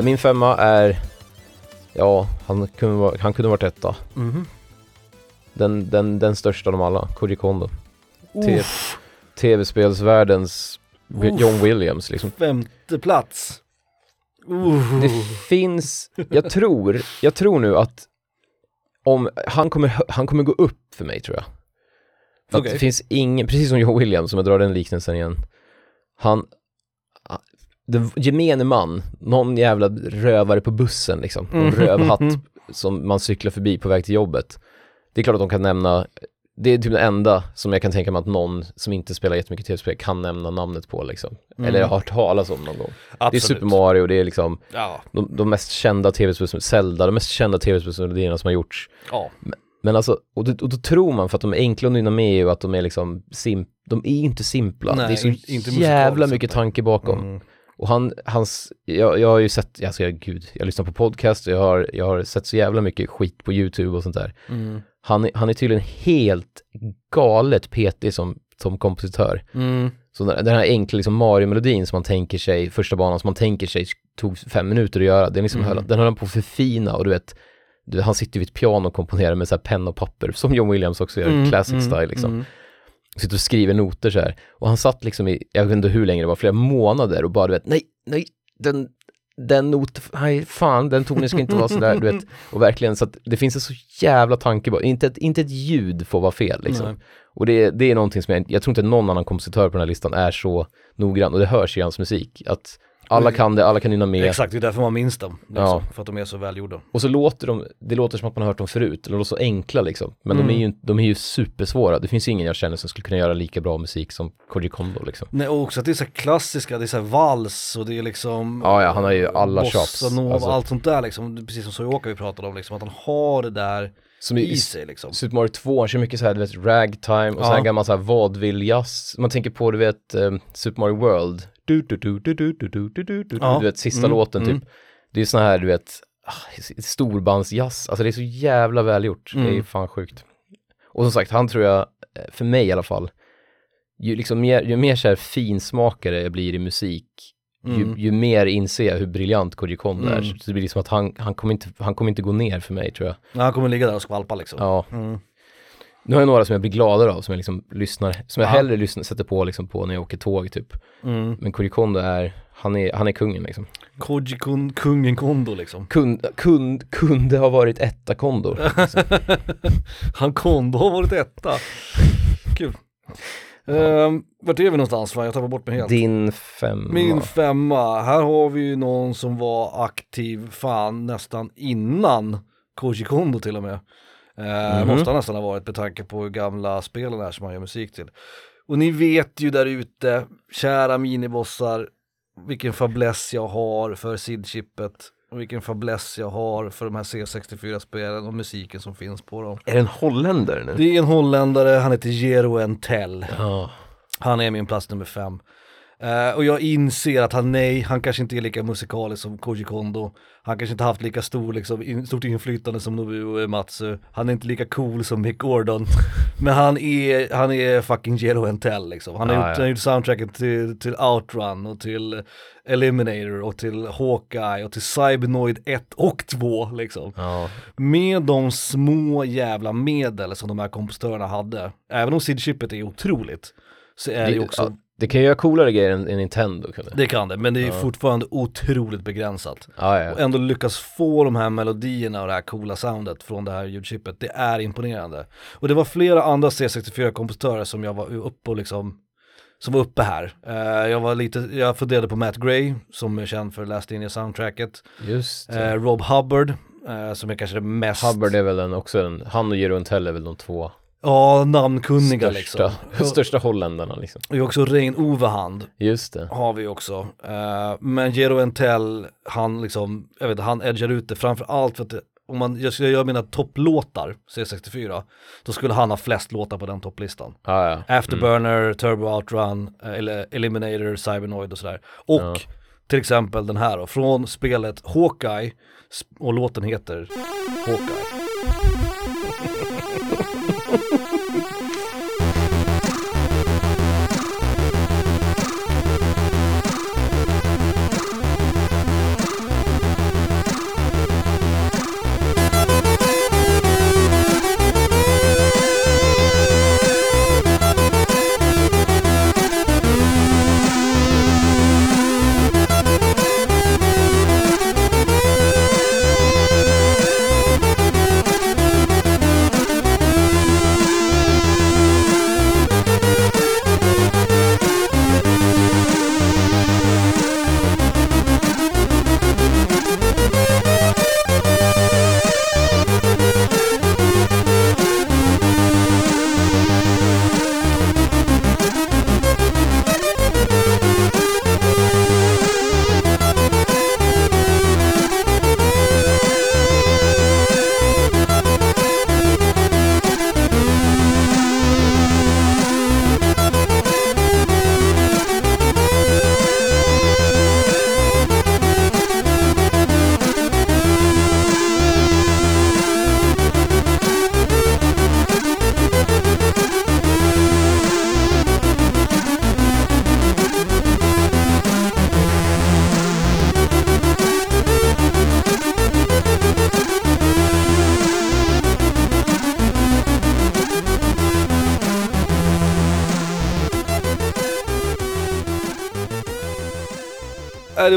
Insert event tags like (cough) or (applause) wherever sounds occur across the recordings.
Eh, min femma är, ja, han kunde, vara, han kunde varit etta. Mhm. Den, den, den största av dem alla, Koji Kondo. Tv-spelsvärldens. John Williams liksom. femte plats. Uh. Det finns, jag tror, jag tror nu att om, han kommer, han kommer gå upp för mig tror jag. Att det finns ingen, precis som John Williams, om jag drar den liknelsen igen. Han, den gemene man, någon jävla rövare på bussen liksom, och Mhm, rövhatt mhm. som man cyklar förbi på väg till jobbet. Det är klart att de kan nämna, det är typ det enda som jag kan tänka mig att någon som inte spelar jättemycket tv-spel kan nämna namnet på liksom. Mm. Eller har hört talas om någon gång. Det är Absolut. Super Mario, det är liksom Ja. de, de mest kända tv-spels, Zelda, de mest kända tv-spelsmelodierna som har gjorts. ja. Men alltså, och, då- och då tror man för att de är enkla att nynna med och att de är liksom sim, de är inte simpla. Nej, det är så in- inte jävla mycket tanke bakom. Mm. Och han, hans, jag, jag har ju sett, alltså jag, gud, jag lyssnar på podcast och jag har, jag har sett så jävla mycket skit på YouTube och sånt där. Mm. Han, han är tydligen helt galet petig som, som kompositör. Mm. Så den här enkla liksom Mario-melodin som man tänker sig, första banan som man tänker sig tog fem minuter att göra, den, liksom Mm. höll, den höll han på att förfina och du vet, du, han sitter vid ett piano och komponerar med så här penna och papper, som John Williams också gör, Mm, classic mm, style liksom. Sitter och skriver noter så här. Och han satt liksom i, jag vet inte hur länge det var, flera månader och bara du vet, nej, nej, den, den not, nej fan, den tonen ska inte vara sådär, du vet. (laughs) Och verkligen så att det finns en så jävla tanke på, inte ett, inte ett ljud får vara fel liksom. Nej. Och det, det är någonting som jag, jag tror inte någon annan kompositör på den här listan är så noggrann, och det hörs i hans musik, att alla Mm. kan det, alla kan nynna med, Exakt, det är därför man minns dem. Liksom, Ja. För att de är så välgjorda. och så låter de, det låter som att man har hört dem förut, de låter så enkla liksom, men de, är Mm. ju, de är ju supersvåra, det finns ingen jag känner som skulle kunna göra lika bra musik som Koji Kondo liksom. Nej, och också att det är så här klassiska, det är så här vals och det är liksom Ja, ja, han har ju alla chops. Alltså. allt sånt där liksom, precis som Soyoka vi pratade om liksom, att han har det där Som i, sig liksom. Super Mario 2, han kör mycket så här, du vet, ragtime och så här Ja. gammal så här vaudeville-jazz. Man tänker på, du vet, um, Super Mario World. Du, du, du, du, du, du, du, du, du, du, Ja. du vet, sista Mm, låten mm. typ. Det är såna här, du vet, ah, storbandsjazz. Alltså det är så jävla välgjort. Det är Mm. fan sjukt. Och som sagt, han tror jag, eh, för mig i alla fall, ju, liksom mer, ju mer så här finsmakare jag blir i musik, ju, Mm. ju mer inser jag hur briljant Koji Kondo är. Mm. Så det blir liksom att han, han, kommer inte, han kommer inte gå ner för mig tror jag. Ja, han kommer ligga där och skvalpa liksom. Ja. Mm. Nu har jag några som jag blir gladare av, som jag liksom lyssnar, som jag Ja. hellre lyssnar, sätter på liksom på när jag åker tåg typ. Mm. Men Koji Kondo är, han är, han är kungen liksom. Koji kun, kungen Kondo liksom. Kund, kund, kunde ha varit etta Kondo. (laughs) Han Kondo har varit etta. Kul. Ehm, vart är vi någonstans? Fan, jag tappar bort mig helt. Din femma. Min femma, här har vi ju någon som var aktiv fan nästan innan Koji Kondo till och med. Mhm. Måste han nästan ha varit med tanke på hur gamla spelen är som han gör musik till. Och ni vet ju där ute, kära minibossar, vilken fäbless jag har för SID-chippet och vilken fäbless jag har för de här C64-spelen och musiken som finns på dem. Är det en holländare nu? Det är en holländare, han heter Jero Entel. Ja. Han är min plats nummer fem. Eh, och jag inser att han, nej, han kanske inte är lika musikalisk som Koji Kondo. Han kanske inte haft lika stor, liksom, in, stort inflytande som Nobuo Uematsu. Han är inte lika cool som Mick Gordon. (laughs) Men han är, han är fucking Jero Entel liksom. Han har, Ja, gjort, ja. han gjort soundtracket till, till Outrun och till Eliminator och till Hawkeye och till Cybernoid 1 och 2 liksom ja. med de små jävla medel som de här kompositörerna hade, även om SID-chippet är otroligt, så är det, ju också, ja, det kan ju göra coolare grejer än, än Nintendo kunde. det kan det, men det är Ja. fortfarande otroligt begränsat. Ja, ja. Och ändå lyckas få de här melodierna och det här coola soundet från det här ljudchippet, det är imponerande. Och det var flera andra C64-kompositörer som jag var uppe och liksom som var uppe här. Eh, jag var lite, jag funderade på Matt Gray som är känd för Last in soundtracket. Just. Eh, Rob Hubbard, eh, som är kanske det mest Hubbard är väl en, också en, han och Jero Untell är väl de två Ja, namnkunniga största, liksom. (laughs) största holländarna liksom. Och också Rein Ovehand Just det. har vi också. Eh, men Jero Entel, han liksom, jag vet han edgar ut det framför allt för att om man, jag skulle göra mina topplåtar, C64, då skulle han ha flest låtar på den topplistan. Ja, ja. Afterburner, Turbo Outrun, eh, eller Eliminator, Cybernoid och sådär. Och Ja. till exempel den här då, från spelet Hawkeye, och låten heter Hawkeye. (laughs)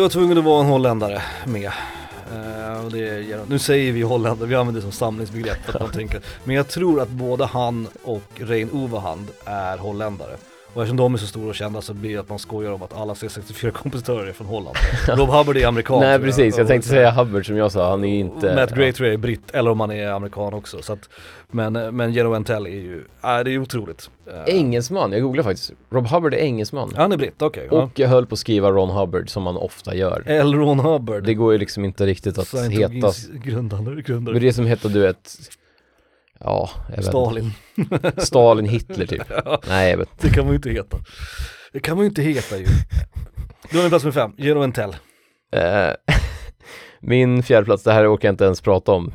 var tvungen att vara en holländare med. Uh, och det är, nu säger vi holländare, vi använder det som samlingsbegrepp att man tänker. Men jag tror att både han och Rein Overhand är holländare. Och eftersom de är så stora och kända så blir det att man skojar om att alla C64-kompositörer är från Holland. (laughs) Rob Hubbard är amerikan Nej precis, jag tänkte säga Hubbard som jag sa, han är inte... Matt Gray tror jag är britt, eller om han är amerikan också. Så att, men, men Geno Entell är ju, äh, det är otroligt. Eh, Engelsman, jag googlade faktiskt. Rob Hubbard är engelsman. Han är britt, okej. ja. Och jag höll på att skriva Ron Hubbard som man ofta gör. L. Ron Hubbard. Det går ju liksom inte riktigt att heta... Grundare, grundare. Men det som heter du vet... Ja, jag Stalin. Stalin, Hitler typ. (laughs) Nej jag vet Det kan man ju inte heta. Det kan man ju inte heta ju. Då har vi plats med fem, Geno Entell. Eh, (laughs) Min fjärdeplats, det här orkar jag inte ens prata om.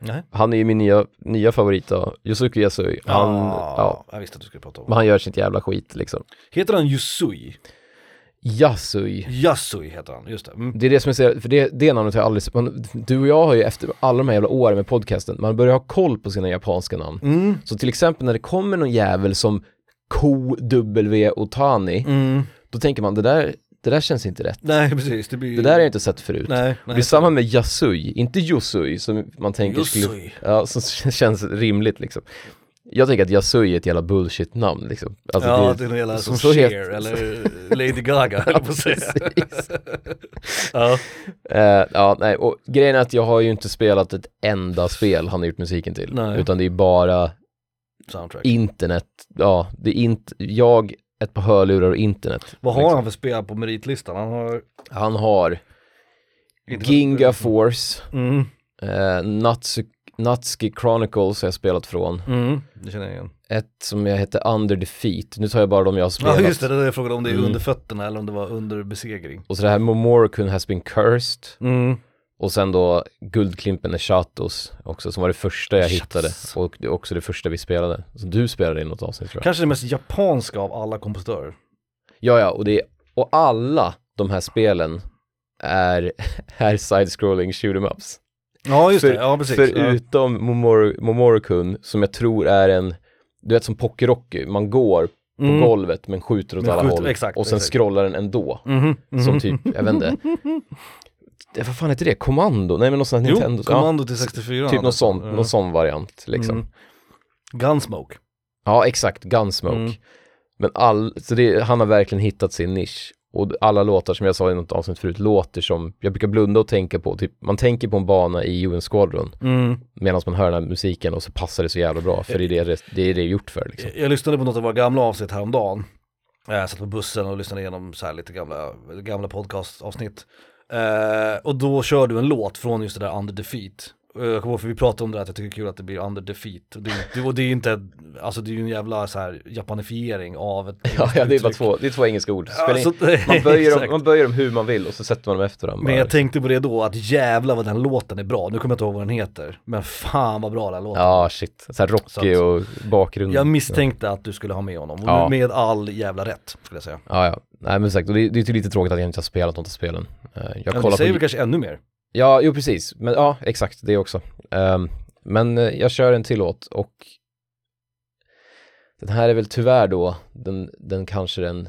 Nej. Han är ju min nya, nya favorit då, Yusuke Yasui. Han, ja, jag visste att du skulle prata om men han gör sitt jävla skit liksom. Heter han Yusui? Yasui. Yasui heter han, just det. Mm. Det är det som är så, för det, det namnet har jag aldrig, man, du och jag har ju efter alla de här jävla åren med podcasten, man börjar ha koll på sina japanska namn. Mm. Så till exempel när det kommer någon jävel som Ko W Otani, Mm. då tänker man det där, det där känns inte rätt. Nej precis, det blir Det där har jag inte sett förut. Nej, Det nej. blir samma med Yasui, inte Yusui som man tänker skulle, ja, som känns rimligt liksom. Jag tänker att Yasui är ett jävla bullshit-namn liksom. Alltså, ja, det är någon jävla som som Cher eller Lady Gaga (laughs) höll på att säga. (laughs) Ja. Eh, ja, nej, och grejen är att jag har ju inte spelat ett enda spel han har gjort musiken till. Nej. Utan det är bara Soundtrack. internet, ja, det är inte, jag, ett par hörlurar och internet. Vad har liksom. han för spel på meritlistan? Han har... Han har Ginga Force, Mm. eh, Natsu, Natsuki Chronicles har jag spelat från. Mm. Det känner jag igen. Ett som jag heter Under Defeat, nu tar jag bara de jag har spelat. Ja just det, det jag frågade om det är Mm. under fötterna eller om det var under besegring. Och så det här Momorikun has been cursed. Mm. Och sen då Guldklimpen är Chatos också, som var det första jag Chatos. hittade. Och det är också det första vi spelade. Så du spelade i något avsnitt tror jag. Kanske det mest japanska av alla kompositörer. Ja, ja, och det är, och alla de här spelen är, (laughs) är side-scrolling shoot 'em ups. Ja just För- det, ja precis. Förutom Momor- Momorikun, som jag tror är en, du vet som Pokerocky, man går på Mm. golvet men skjuter åt Men alla skjuter- håll. exakt, och sen exakt. scrollar den ändå. Mhm, mhm. Som typ, jag vet inte. (laughs) Det, vad fan heter det? Kommando? Nej men något sånt här Jo, Nintendo. kommando till 64. Ja, typ någon sån, Ja. någon sån variant liksom. Mm. Gunsmoke. Ja, exakt. Gunsmoke. Mm. Men all, så det, han har verkligen hittat sin nisch. Och alla låtar som jag sa i något avsnitt förut låter som, jag brukar blunda och tänka på, typ, man tänker på en bana i UN Squadron Mm. medan man hör den här musiken och så passar det så jävla bra, för det är det det, är det gjort för liksom. Jag, jag lyssnade på något av våra gamla avsnitt häromdagen. Jag satt på bussen och lyssnade igenom så lite gamla, gamla podcastavsnitt. Eh, och då kör du en låt från just det där Under Defeat. Eh, Jag kommer ihåg för vi pratade om det att jag tycker det är kul att det blir Under Defeat. Och det, är inte- och det är inte, alltså det är ju en jävla så här japanifiering av ett (laughs) Ja, ja, det är bara två, det är två engelska ord. Ja, Spelar in, så- man, (laughs) böjer dem, exakt. man böjer dem hur man vill och så sätter man dem efter dem. Men jag tänkte på det då, att jävla vad den låten är bra. Nu kommer jag inte ihåg vad den heter. Men fan vad bra den låten Ja, shit. Så här rockig Så och bakgrund. Jag misstänkte att du skulle ha med honom. Och Ja. Med all jävla rätt, skulle jag säga. Ja, ja. Nej men sagt, och det, det är ju lite tråkigt att jag inte har spelat något av spelen. Eh, Jag Men det säger på... väl kanske ännu mer. Ja, jo precis. Men ja, exakt, det också. Ehm, men eh, jag kör en till låt och den här är väl tyvärr då den, den kanske den,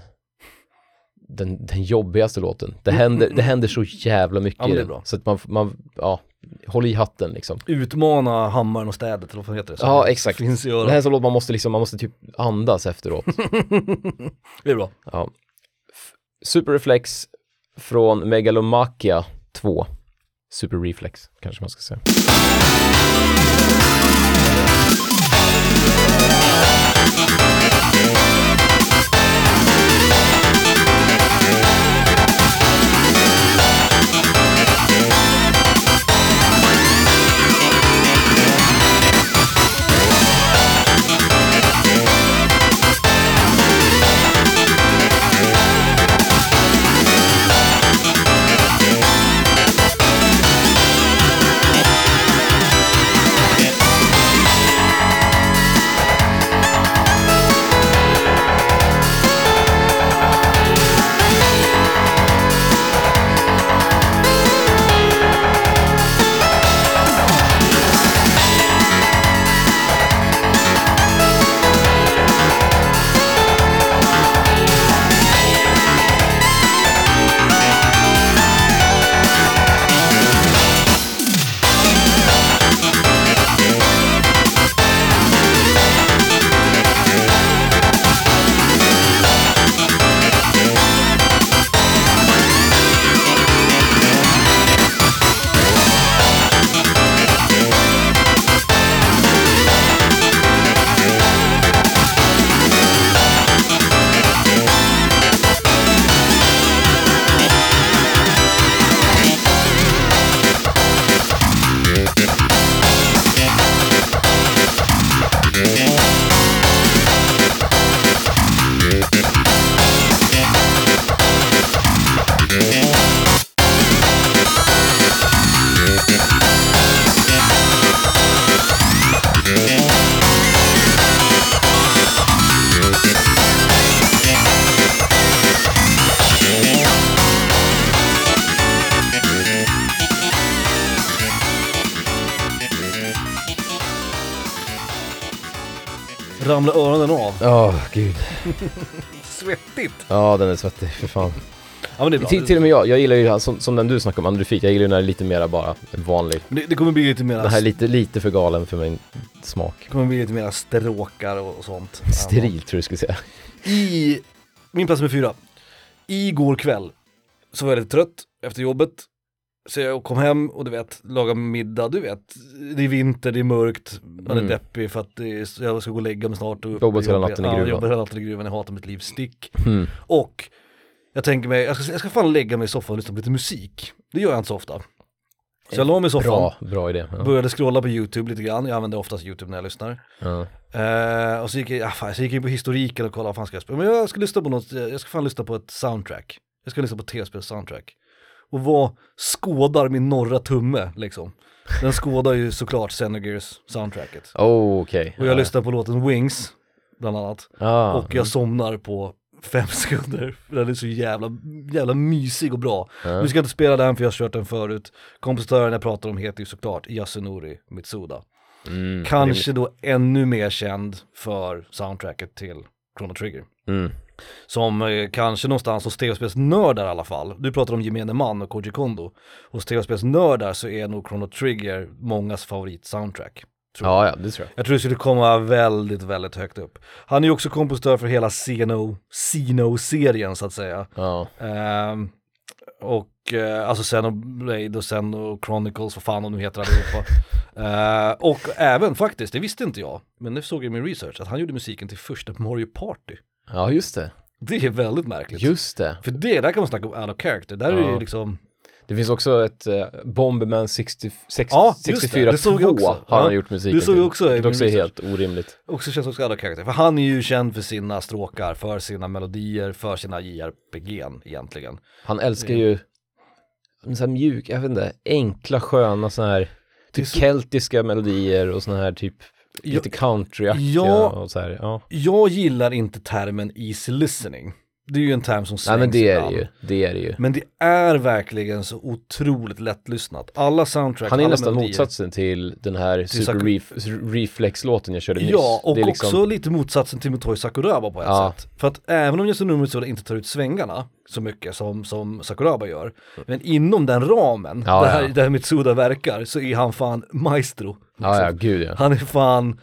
den, den jobbigaste låten. Det händer, det händer så jävla mycket Mm. Ja, i den. Så att man, man, ja, håll i hatten liksom. Utmana hammaren och städet, eller vad heter det? Så Ja, exakt. Finns Det här är sån låt man måste liksom, man måste typ andas efteråt. (laughs) det är bra. Ja. F- Super Reflex från Megalomakia 2. Super Reflex kanske man ska säga.「Svettigt. Ja, den är svettig, för fan. Ja men det är bra. Till, till och med jag, jag gillar ju som, som den du snackade om, Andrufik, jag gillar ju när det är lite mera bara vanlig. det, det kommer bli lite mer, Den här är lite, lite för galen för min smak. kommer bli lite mera stråkar och, och sånt. Steril tror jag skulle säga. I min plats nummer fyra. Igår kväll så var jag lite trött efter jobbet. Så jag kom hem och du vet, laga middag, du vet, det är vinter, det är mörkt, man är Mm. deppig för att är, jag ska gå och lägga mig snart och Jobbat hela jobba- natten i Ja, gruvan. jobbat hela natten i gruvan, jag hatar mitt liv, stick. Mm. Och jag tänker mig, jag ska, jag ska fan lägga mig i soffan och lyssna på lite musik. Det gör jag inte så ofta. Så jag la mig i soffan, Bra, bra idé. Ja. började scrolla på YouTube lite grann, jag använder oftast YouTube när jag lyssnar. Ja. Eh, och så gick, jag, ja, fan, så gick jag in på historiken och kollade vad fan ska jag spela. Men jag ska lyssna på något, jag ska fan lyssna på ett soundtrack. Jag ska lyssna på ett tv-spels soundtrack. Och vad skådar min norra tumme liksom? Den skådar ju såklart Xenogears soundtracket. Oh, okej. Och jag ja. lyssnar på låten Wings, bland annat. Ah, Och jag somnar på fem (laughs) sekunder. Den är så jävla, jävla mysig och bra. ja. Nu ska jag inte spela den för jag har kört den förut. Kompositören jag pratar om heter ju såklart Yasunori Mitsuda. Mm, Kanske då ännu mer känd för soundtracket till Chrono Trigger. Mm. Som eh, kanske någonstans hos tv-spelsnördar i alla fall. Du pratar om gemene man och Koji Kondo. Hos tv-spelsnördar så är nog Chrono Trigger mångas favorit-soundtrack. Ja, ja, det tror jag. Jag tror det skulle komma väldigt, väldigt högt upp. Han är ju också kompositör för hela Xeno, Xeno-serien så att säga. Ja. Ehm, och eh, alltså Xenoblade och Xeno Chronicles, vad fan de nu heter allihopa. uh, (laughs) och även faktiskt, det visste inte jag, men det såg jag i min research, att han gjorde musiken till första Mario Party. Ja, just det. Det är väldigt märkligt. Just det. För det, där kan man snacka om out of character, där är det Ja. ju liksom, Det finns också ett uh, Bomberman 60, sex, Ja, just det. 64 Det såg jag 2 också. har Ja. han gjort musiken Det såg jag också min också är helt orimligt. också känns också out of character. För han är ju känd för sina stråkar, för sina melodier, för sina JRPG egentligen. Han älskar ju sån här mjuk, jag vet inte, enkla sköna såna här Det är typ så- keltiska melodier och såna här typ lite countryaktiga Ja. och så här, ja. Jag gillar inte termen easy listening. Det är ju en term som Nej slängs men det är det ju, det är det ju. Men det är verkligen så otroligt lättlyssnat. Alla soundtracks, Han är alla nästan melodier. motsatsen till den här Super Ref- Reflex-låten jag körde nyss. Ja, och liksom, också lite motsatsen till Motoi Sakuraba på ett Ja. sätt. För att även om Yasunori Mitsuda inte tar ut svängarna så mycket som, som Sakuraba gör, men inom den ramen, Ja, där, ja. där Mitsuda verkar, så är han fan maestro. Ja, ja, gud ja. Han är fan,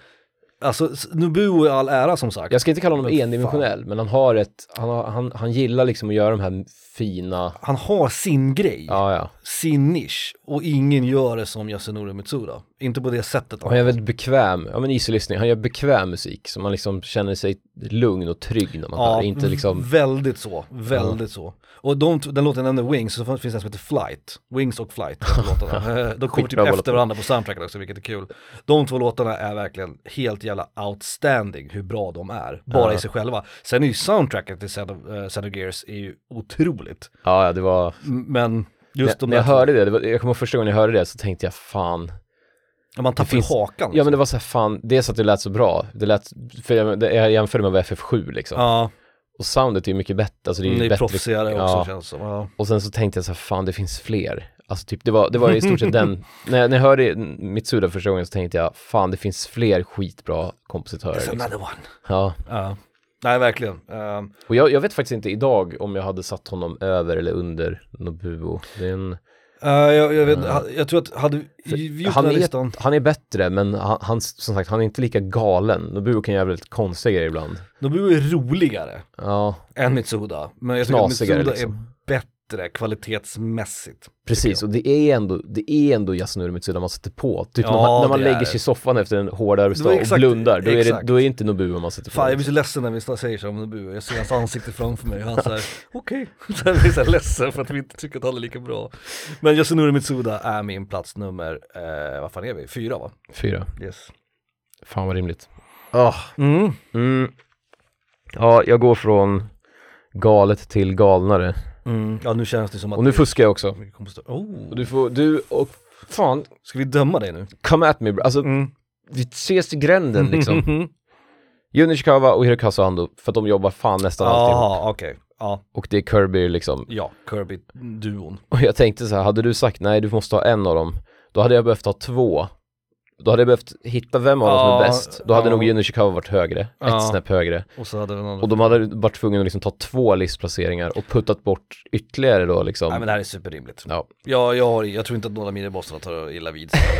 alltså Nobuo i all ära som sagt. Jag ska inte kalla honom Men endimensionell, men han har ett, han, har, han, han gillar liksom att göra de här fina, Han har sin grej, ja ja. sin nisch, och ingen gör det som Yasunori Mitsuda. Inte på det sättet. Han är väldigt bekväm, ja men easy listening, han gör bekväm musik så man liksom känner sig lugn och trygg när man hör, inte liksom, väldigt så, väldigt så. Och de, den låten jag nämnde, Wings, så finns det en som heter Flight, Wings och Flight, (laughs) låtarna. Eh, (laughs) de kommer typ efter varandra på soundtracket också, vilket är kul. De två låtarna är verkligen helt jävla outstanding hur bra de är, bara Ja. i sig själva. Sen är ju soundtracket till Xenogears är ju otroligt, ja ja det var, men just de när jag hörde det, det var, jag kommer första gången jag hörde det så tänkte jag fan, när man tappar finns- hakan. ja men det var så här fan, dels att det lät så bra, det lät, för jag, det, jag jämförde med FF7 liksom, ja, och soundet är ju mycket bättre, alltså det är det ju är bättre, proffsigare också ja. känns det som. Ja. och sen så tänkte jag så här, fan det finns fler, alltså typ det var, det var i stort sett den, (laughs) när jag, när jag hörde Mitsuda första gången så tänkte jag, fan det finns fler skitbra kompositörer There's liksom. another one. Ja, Ja. Nej, verkligen. Ehm, och jag, jag vet faktiskt inte idag om jag hade satt honom över eller under Nobuo, det är en eh, jag, jag, vet, ha- jag tror att hade vi gjort han den här är- listan, Han är bättre, men han, han, som sagt, han är inte lika galen. Nobuo kan göra väldigt konstiga grejer ibland. Nobuo är roligare. Ja, än Mitsuda. Men jag tycker att Mitsuda liksom. är bättre kvalitetsmässigt. precis. Och det är ändå, det är ändå Yasunori man sätter på. Typ Ja, när man, när man lägger är sig i soffan efter en hård arbetsdag och blundar, då är, det, då är det inte Nobuo man sätter på. Fan jag blir så ledsen när vi säger så om Nobuo, jag ser hans ansikte framför mig och han säger okej, (laughs) så jag blir här ledsen för att vi inte tycker att han är lika bra. Men Yasunori Mitsuda är min plats nummer, eh, vad fan är vi, fyra va? Fyra. Yes. Fan vad rimligt. Ah, Mm. mm. Ja, jag går från galet till galnare. Mm. Ja nu känns det som att Och nu det fuskar jag också. Oh. Och du får, du och fan, Ska vi döma dig nu? come at me bro. Alltså, Mm. vi ses i gränden liksom. (laughs) Jun Ishikawa och Hirokazu Ando, för att de jobbar fan nästan alltid ihop. Jaha, okej. Ja, Och det är Kirby liksom. ja, Kirby-duon. Och jag tänkte så här, hade du sagt nej du måste ha en av dem, då hade jag behövt ha två. Då hade jag behövt hitta vem av dem som är Ja, bäst. Då hade ja. nog Juno Ishikawa varit högre, Ja. ett snäpp högre. Och så hade andra. Och de hade varit tvungna att liksom ta två listplaceringar och puttat bort ytterligare då liksom. Nej men det här är superrimligt. Ja, Ja, jag, har, jag tror inte att några minibossarna tar illa vid sig. (laughs)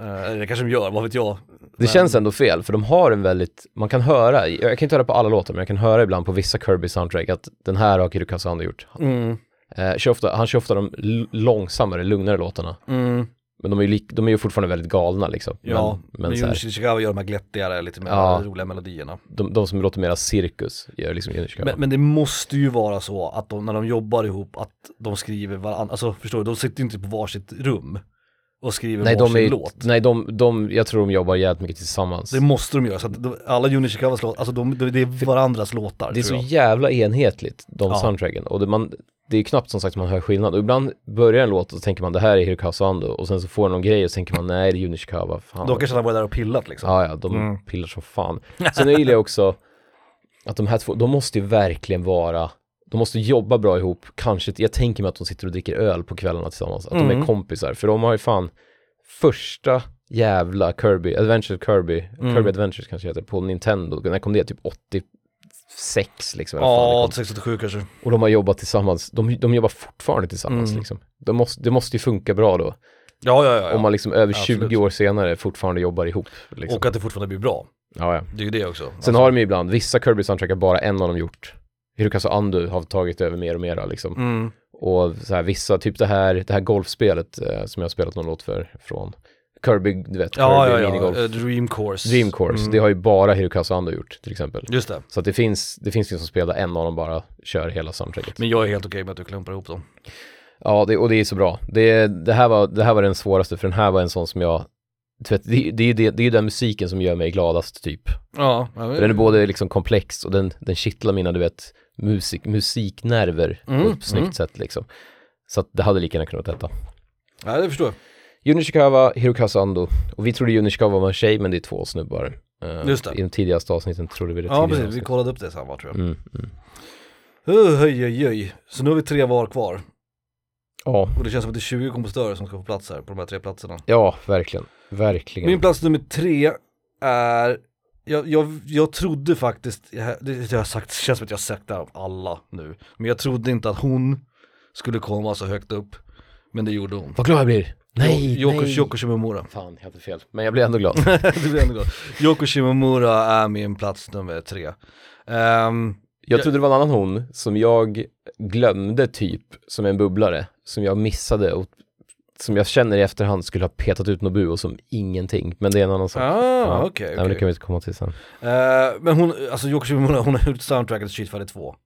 Eh, Eller det kanske de gör, vad vet jag. det Men- känns ändå fel för de har en väldigt, man kan höra, jag kan inte höra på alla låtar men jag kan höra ibland på vissa Kirby soundtrack att den här har Kirukasa Ando gjort. Mm, Eh, kör ofta, han kör ofta de l- långsammare, lugnare låtarna. Men de är ju, de är ju fortfarande väldigt galna liksom. Ja, men, men, men så här, Junichi Ishikawa gör de här glättigare, lite mer Ja. roliga melodierna. de, de som låter mera cirkus gör liksom Juno Ishikawa. Men, men det måste ju vara så att de, när de jobbar ihop, att de skriver varandra, alltså förstår du, de sitter ju inte på varsitt rum och skriver nej, varsin de är, låt. nej de, de, jag tror de jobbar jävligt mycket tillsammans. Det måste de göra, så att de, alla Junichi Ishikawas låtar, alltså de, det är varandras låtar Det är så jag. jävla enhetligt, de Ja. soundtracken. Och det, man, det är knappt som sagt man hör skillnad. Och ibland börjar en låt och så tänker man det här är Hirokazu Ando. Och sen så får den någon grej och så tänker man nej det är Junishikawa. Fan. De kanske har varit där och pillat liksom. Ja, ja, de Mm. pillar som fan. Sen gillar jag också att de här två, de måste ju verkligen vara, de måste jobba bra ihop. Kanske, jag tänker mig att de sitter och dricker öl på kvällarna tillsammans. Att de Mm. är kompisar. För de har ju fan första jävla Kirby, Adventure Kirby, Mm. Kirby Adventures kanske heter, på Nintendo. När kom det? Typ 86 liksom. Ja, kom. 67 kanske. Och de har jobbat tillsammans, de, de jobbar fortfarande tillsammans Mm. liksom. Det måste, det måste ju funka bra då. Ja, ja, ja. Om man liksom över Absolut. 20 år senare fortfarande jobbar ihop. Liksom. Och att det fortfarande blir bra. ja, ja. Det är ju det också. Sen har de ju ibland, vissa Kirby soundtrack har bara en av dem gjort. Hirokazu Ando har tagit över mer och mer liksom. Mm. Och så här, vissa, typ det här, det här golfspelet eh, som jag har spelat någon låt för från Kirby, du vet, Ja, Kirby ja, ja. minigolf. Eh, Dream Course. Dream Course, Mm. det har ju bara Hirokazu Ando gjort till exempel. Just det. Så att det finns, det finns ju som spelar en av dem bara kör hela soundtracket. Men jag är helt okej med att du klumpar ihop dem. Ja, det, och det är så bra. Det, det, här var, det här var den svåraste, för den här var en sån som jag, vet, det, det, det, det är ju den musiken som gör mig gladast typ. Ja. För den är både liksom komplex och den, den kittlar mina, du vet, musik, musiknerver på Mm, ett snyggt mm. sätt liksom. Så att det hade lika gärna kunnat heta. Ja, det förstår jag. Jun Ishikawa, Hirokazu Ando. Och vi trodde Jun Ishikawa var en tjej, men det är två snubbar. Eh, Just det. I de tidigaste avsnitten trodde vi det Ja, precis. Vi kollade upp det va, tror jag. Mm, mm. Uh, Oj, oj, oj. Så nu har vi tre var kvar. Ja, Och det känns som att det är 20 kompositörer som ska få plats här på de här tre platserna. ja, verkligen. Verkligen. Min plats nummer tre är, jag, jag, jag trodde faktiskt, jag, det, jag har sagt, det känns som att jag har sagt det om alla nu, men jag trodde inte att hon skulle komma så högt upp, men det gjorde hon. Vad glad jag blir. Nej, Yoko, nej. Yoko Shimomura. Fan, jag hade fel. Men jag blir ändå glad. (laughs) du blir ändå glad. Yoko Shimomura är min plats nummer tre. Ehm, Jag trodde det var en annan hon som jag glömde typ som en bubblare, som jag missade och som jag känner i efterhand skulle ha petat ut Nobuo som ingenting, men det är en annan sak. ah, okej, Nej, men det kan vi inte komma till sen. Eh, men hon, alltså Yoko Shimomura, hon har gjort soundtracket till Street Fighter 2.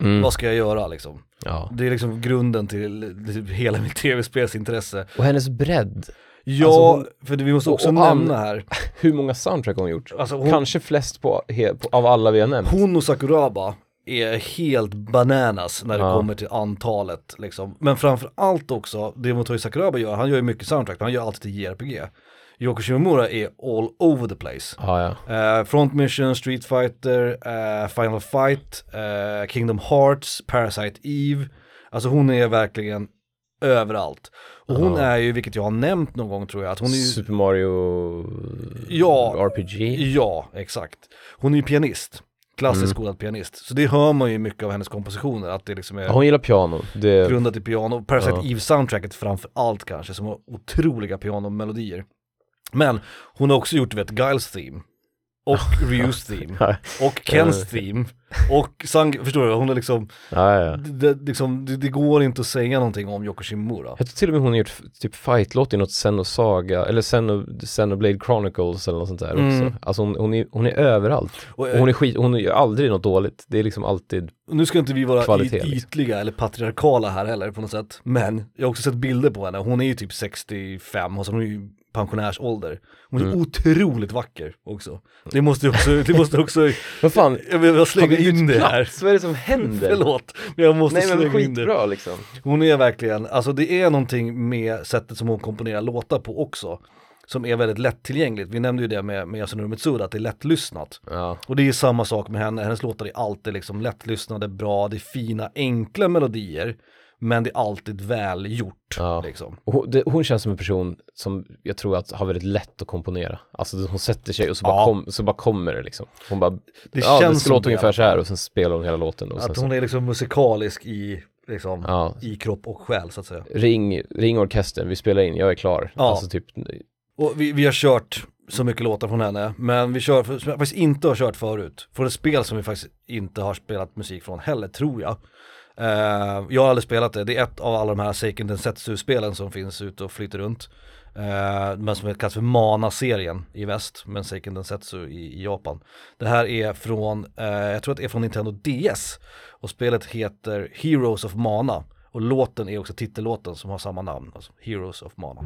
Mm. Vad ska jag göra liksom? Ja. Det är liksom grunden till typ hela mitt tv-spelsintresse. Och hennes bredd. Ja, Alltså hon- för vi måste och- också och nämna an- här, (laughs) Hur många soundtrack har hon gjort? alltså hon, Kanske flest på, he, på, av alla vi har nämnt. hon och Sakuraba är helt bananas när det Ja. kommer till antalet liksom. Men framför allt också, det Motoi Sakuraba gör, han gör ju mycket soundtrack, men han gör alltid till JRPG. Yoko Shimomura är all over the place. Ja, ja. Eh, Front Mission, Street Fighter, eh, Final Fight, eh, Kingdom Hearts, Parasite Eve. Alltså hon är verkligen överallt. Och hon är ju, vilket jag har nämnt någon gång tror jag, att hon är ju... Super Mario Ja. RPG. Ja, exakt. Hon är ju pianist. Klassiskt Mm. skolad pianist. Så det hör man ju mycket av hennes kompositioner, att det liksom är Ja, hon gillar piano. Det, grundat i piano. Parasite Ja. Eve-soundtracket framför allt kanske, som har otroliga pianomelodier. Men hon har också gjort, du vet, Giles Theme. Och Ryus Theme. Och Kens Theme. Och Sang, förstår du? Hon är liksom, ja, ja. det, liksom det, det går inte att säga någonting om Yoko Shimomura. Jag tror till och med hon har gjort typ fightlåt i något Xenosaga, eller Xeno, Xenoblade Chronicles eller något sånt där Mm. också. Alltså hon, hon, är, hon är överallt. Och, Och hon är skit, hon gör aldrig något dåligt. Det är liksom alltid, Nu ska inte vi vara Kvalitet, liksom. ytliga eller patriarkala här heller på något sätt. Men jag har också sett bilder på henne, hon är ju typ 65, och så hon är ju pensionärsålder. Hon är Mm. otroligt vacker också. Det måste också, det måste också, (laughs) vad fan, jag jag vi in det här. plats? Vad är det som händer? Förlåt, men jag måste Nej men slänga in det. skitbra liksom. Hon är verkligen, alltså det är någonting med sättet som hon komponerar låtar på också. Som är väldigt lättillgängligt. Vi nämnde ju det med, med Yasunori Mitsuda, att det är lättlyssnat. Ja, Och det är samma sak med henne, hennes låtar är alltid liksom lättlyssnade, bra, det är fina, enkla melodier. Men det är alltid väl gjort. Ja. Liksom. Hon, det, hon känns som en person som jag tror att har väldigt lätt att komponera. Alltså hon sätter sig och så bara, Ja. kom, så bara kommer det liksom. Hon bara, Det ja känns det i ungefär så här och sen spelar hon hela låten. Att så, hon är liksom musikalisk i, liksom, ja, i kropp och själ så att säga. ring, ring orkestern, vi spelar in, jag är klar. Ja. Alltså typ, Och vi, vi har kört så mycket låtar från henne, men vi kör, som jag faktiskt inte har kört förut, från ett spel som vi faktiskt inte har spelat musik från heller, tror jag. Uh, jag har aldrig spelat det, det är ett av alla de här Seiken Densetsu-spelen som finns ute och flyter runt. Uh, men som kallas för Mana-serien i väst, men Seiken Densetsu i, i Japan. Det här är från, uh, jag tror att det är från Nintendo DS, och spelet heter Heroes of Mana. Och låten är också titellåten som har samma namn, alltså Heroes of Mana.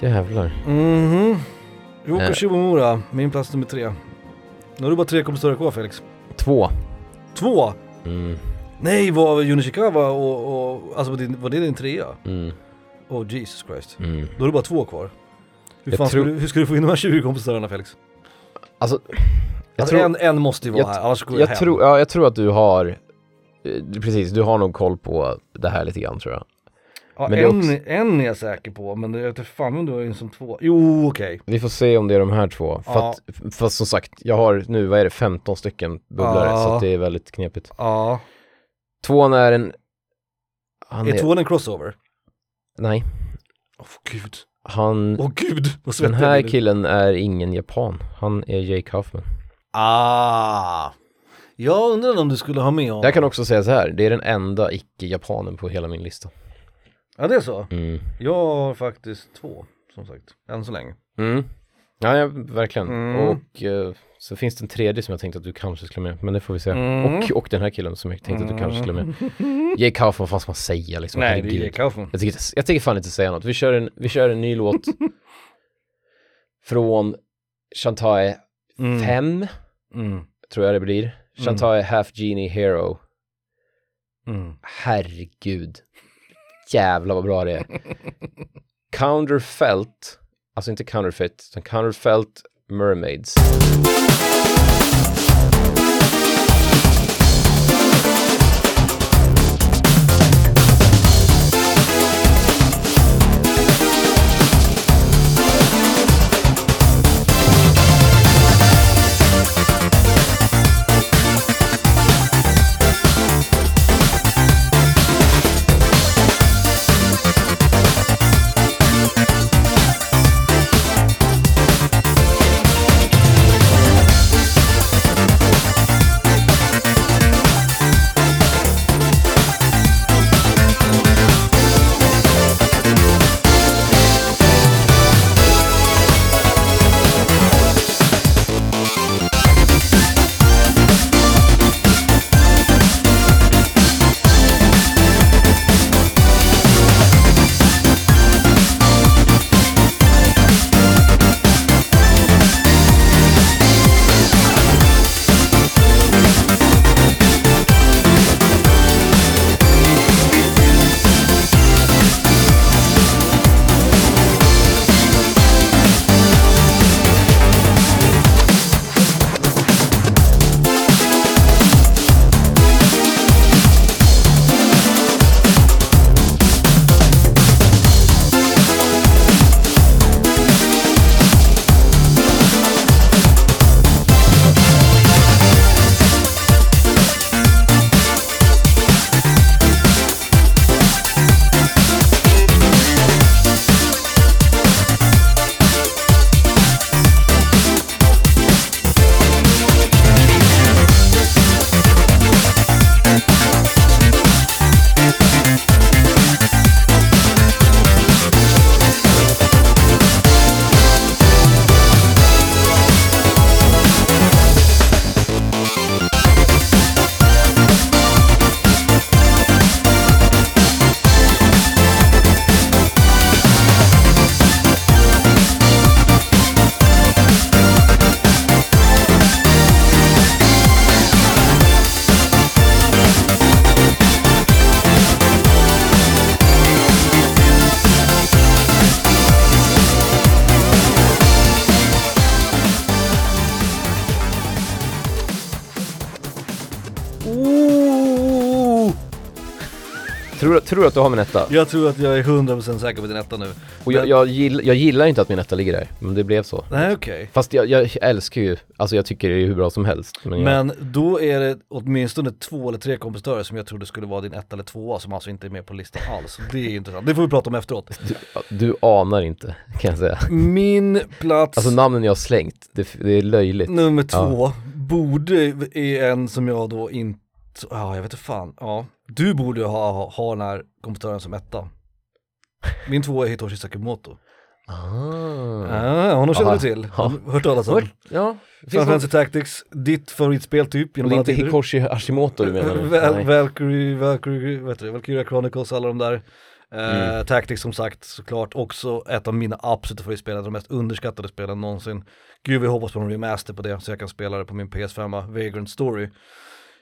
Jävlar. Mhm. Yoko Eh. Shimomura, min plats nummer tre. Nu har du bara tre kompositörer kvar Felix. Två. Två! Mm, Nej, var Yunishikawa och, och alltså var det, var det din trea? mm, Oh Jesus Christ. mm. Då har du bara två kvar. Hur, Jag fan tror- ska du, hur ska du få in de här 20 kompositörerna Felix? Alltså, jag Alltså tror, en, en måste ju vara jag- här, annars går jag, jag, hem. tror, ja, jag tror att du har, eh, precis, du har nog koll på det här lite grann tror jag. Ja, en, också- en är jag säker på, men jag vet fan om du har en som två. Jo, okej. Vi får se om det är de här två. För Ja. att, fast som sagt, jag har nu, vad är det, 15 stycken bubblare, Ja. så att det är väldigt knepigt. Ja. Tvåan är en... Han Är är, tvåan en crossover? nej, Åh gud. han... Åh gud, vad den här killen är ingen japan. Han är Jay Kaufman. Ah. Jag undrar om du skulle ha med honom. Jag kan också säga så här, det är den enda icke-japanen på hela min lista. Ja, det är så. Mm. Jag har faktiskt två, som sagt, än så länge. Mm. Ja, ja, verkligen. Mm. Och eh, så finns det en tredje som jag tänkte att du kanske skulle med, men det får vi se. Mm. Och, och den här killen som jag tänkte att du kanske skulle med. Jay Kaufman, vad fan ska man säga liksom? Nej, det är. Jake Kaufman. Jag tycker, jag tänker fan inte säga något. Vi kör en, vi kör en ny låt (laughs) från Shantae Mm. 5, Mm. tror jag det blir. Shantae Half Genie Hero. Mm. Herregud. Jävlar vad bra det är. (laughs) Counterfelt, alltså inte counterfeit, utan counterfelt mermaids. Tror, att du har min etta? Jag tror att jag är 100% säker på din etta nu. Och jag, jag, gill, jag gillar inte att min etta ligger där, men det blev så. Nej okej. Fast jag, jag älskar ju, alltså jag tycker det är hur bra som helst. Men, jag, Men då är det åtminstone två eller tre kompositörer som jag trodde skulle vara din etta eller tvåa som alltså inte är med på listan alls. Det är intressant, det får vi prata om efteråt. du, du anar inte, kan jag säga. Min plats Alltså namnen jag har slängt, det, det är löjligt. nummer två borde är en som jag då inte, ja jag vet inte fan, ja. Du borde ha, ha, ha den här kompositören som etta. Min två är Hitoshi Sakimoto. Ah. Ah, honom känner du till? Ja. Hört talas om? Ja, Final Fantasy Tactics, ditt favoritspel typ genom det är inte. Hikoshi Hashimoto du menar? (laughs) Nej. Valkyrie, Valkyrie, heter det? Valkyria Chronicles, alla de där. Eh, Mm. Tactics som sagt såklart också ett av mina absoluta favoritspel, de mest underskattade spelen någonsin. Gud vi hoppas på en remaster på det så jag kan spela det på min PS5, Vagrant Story.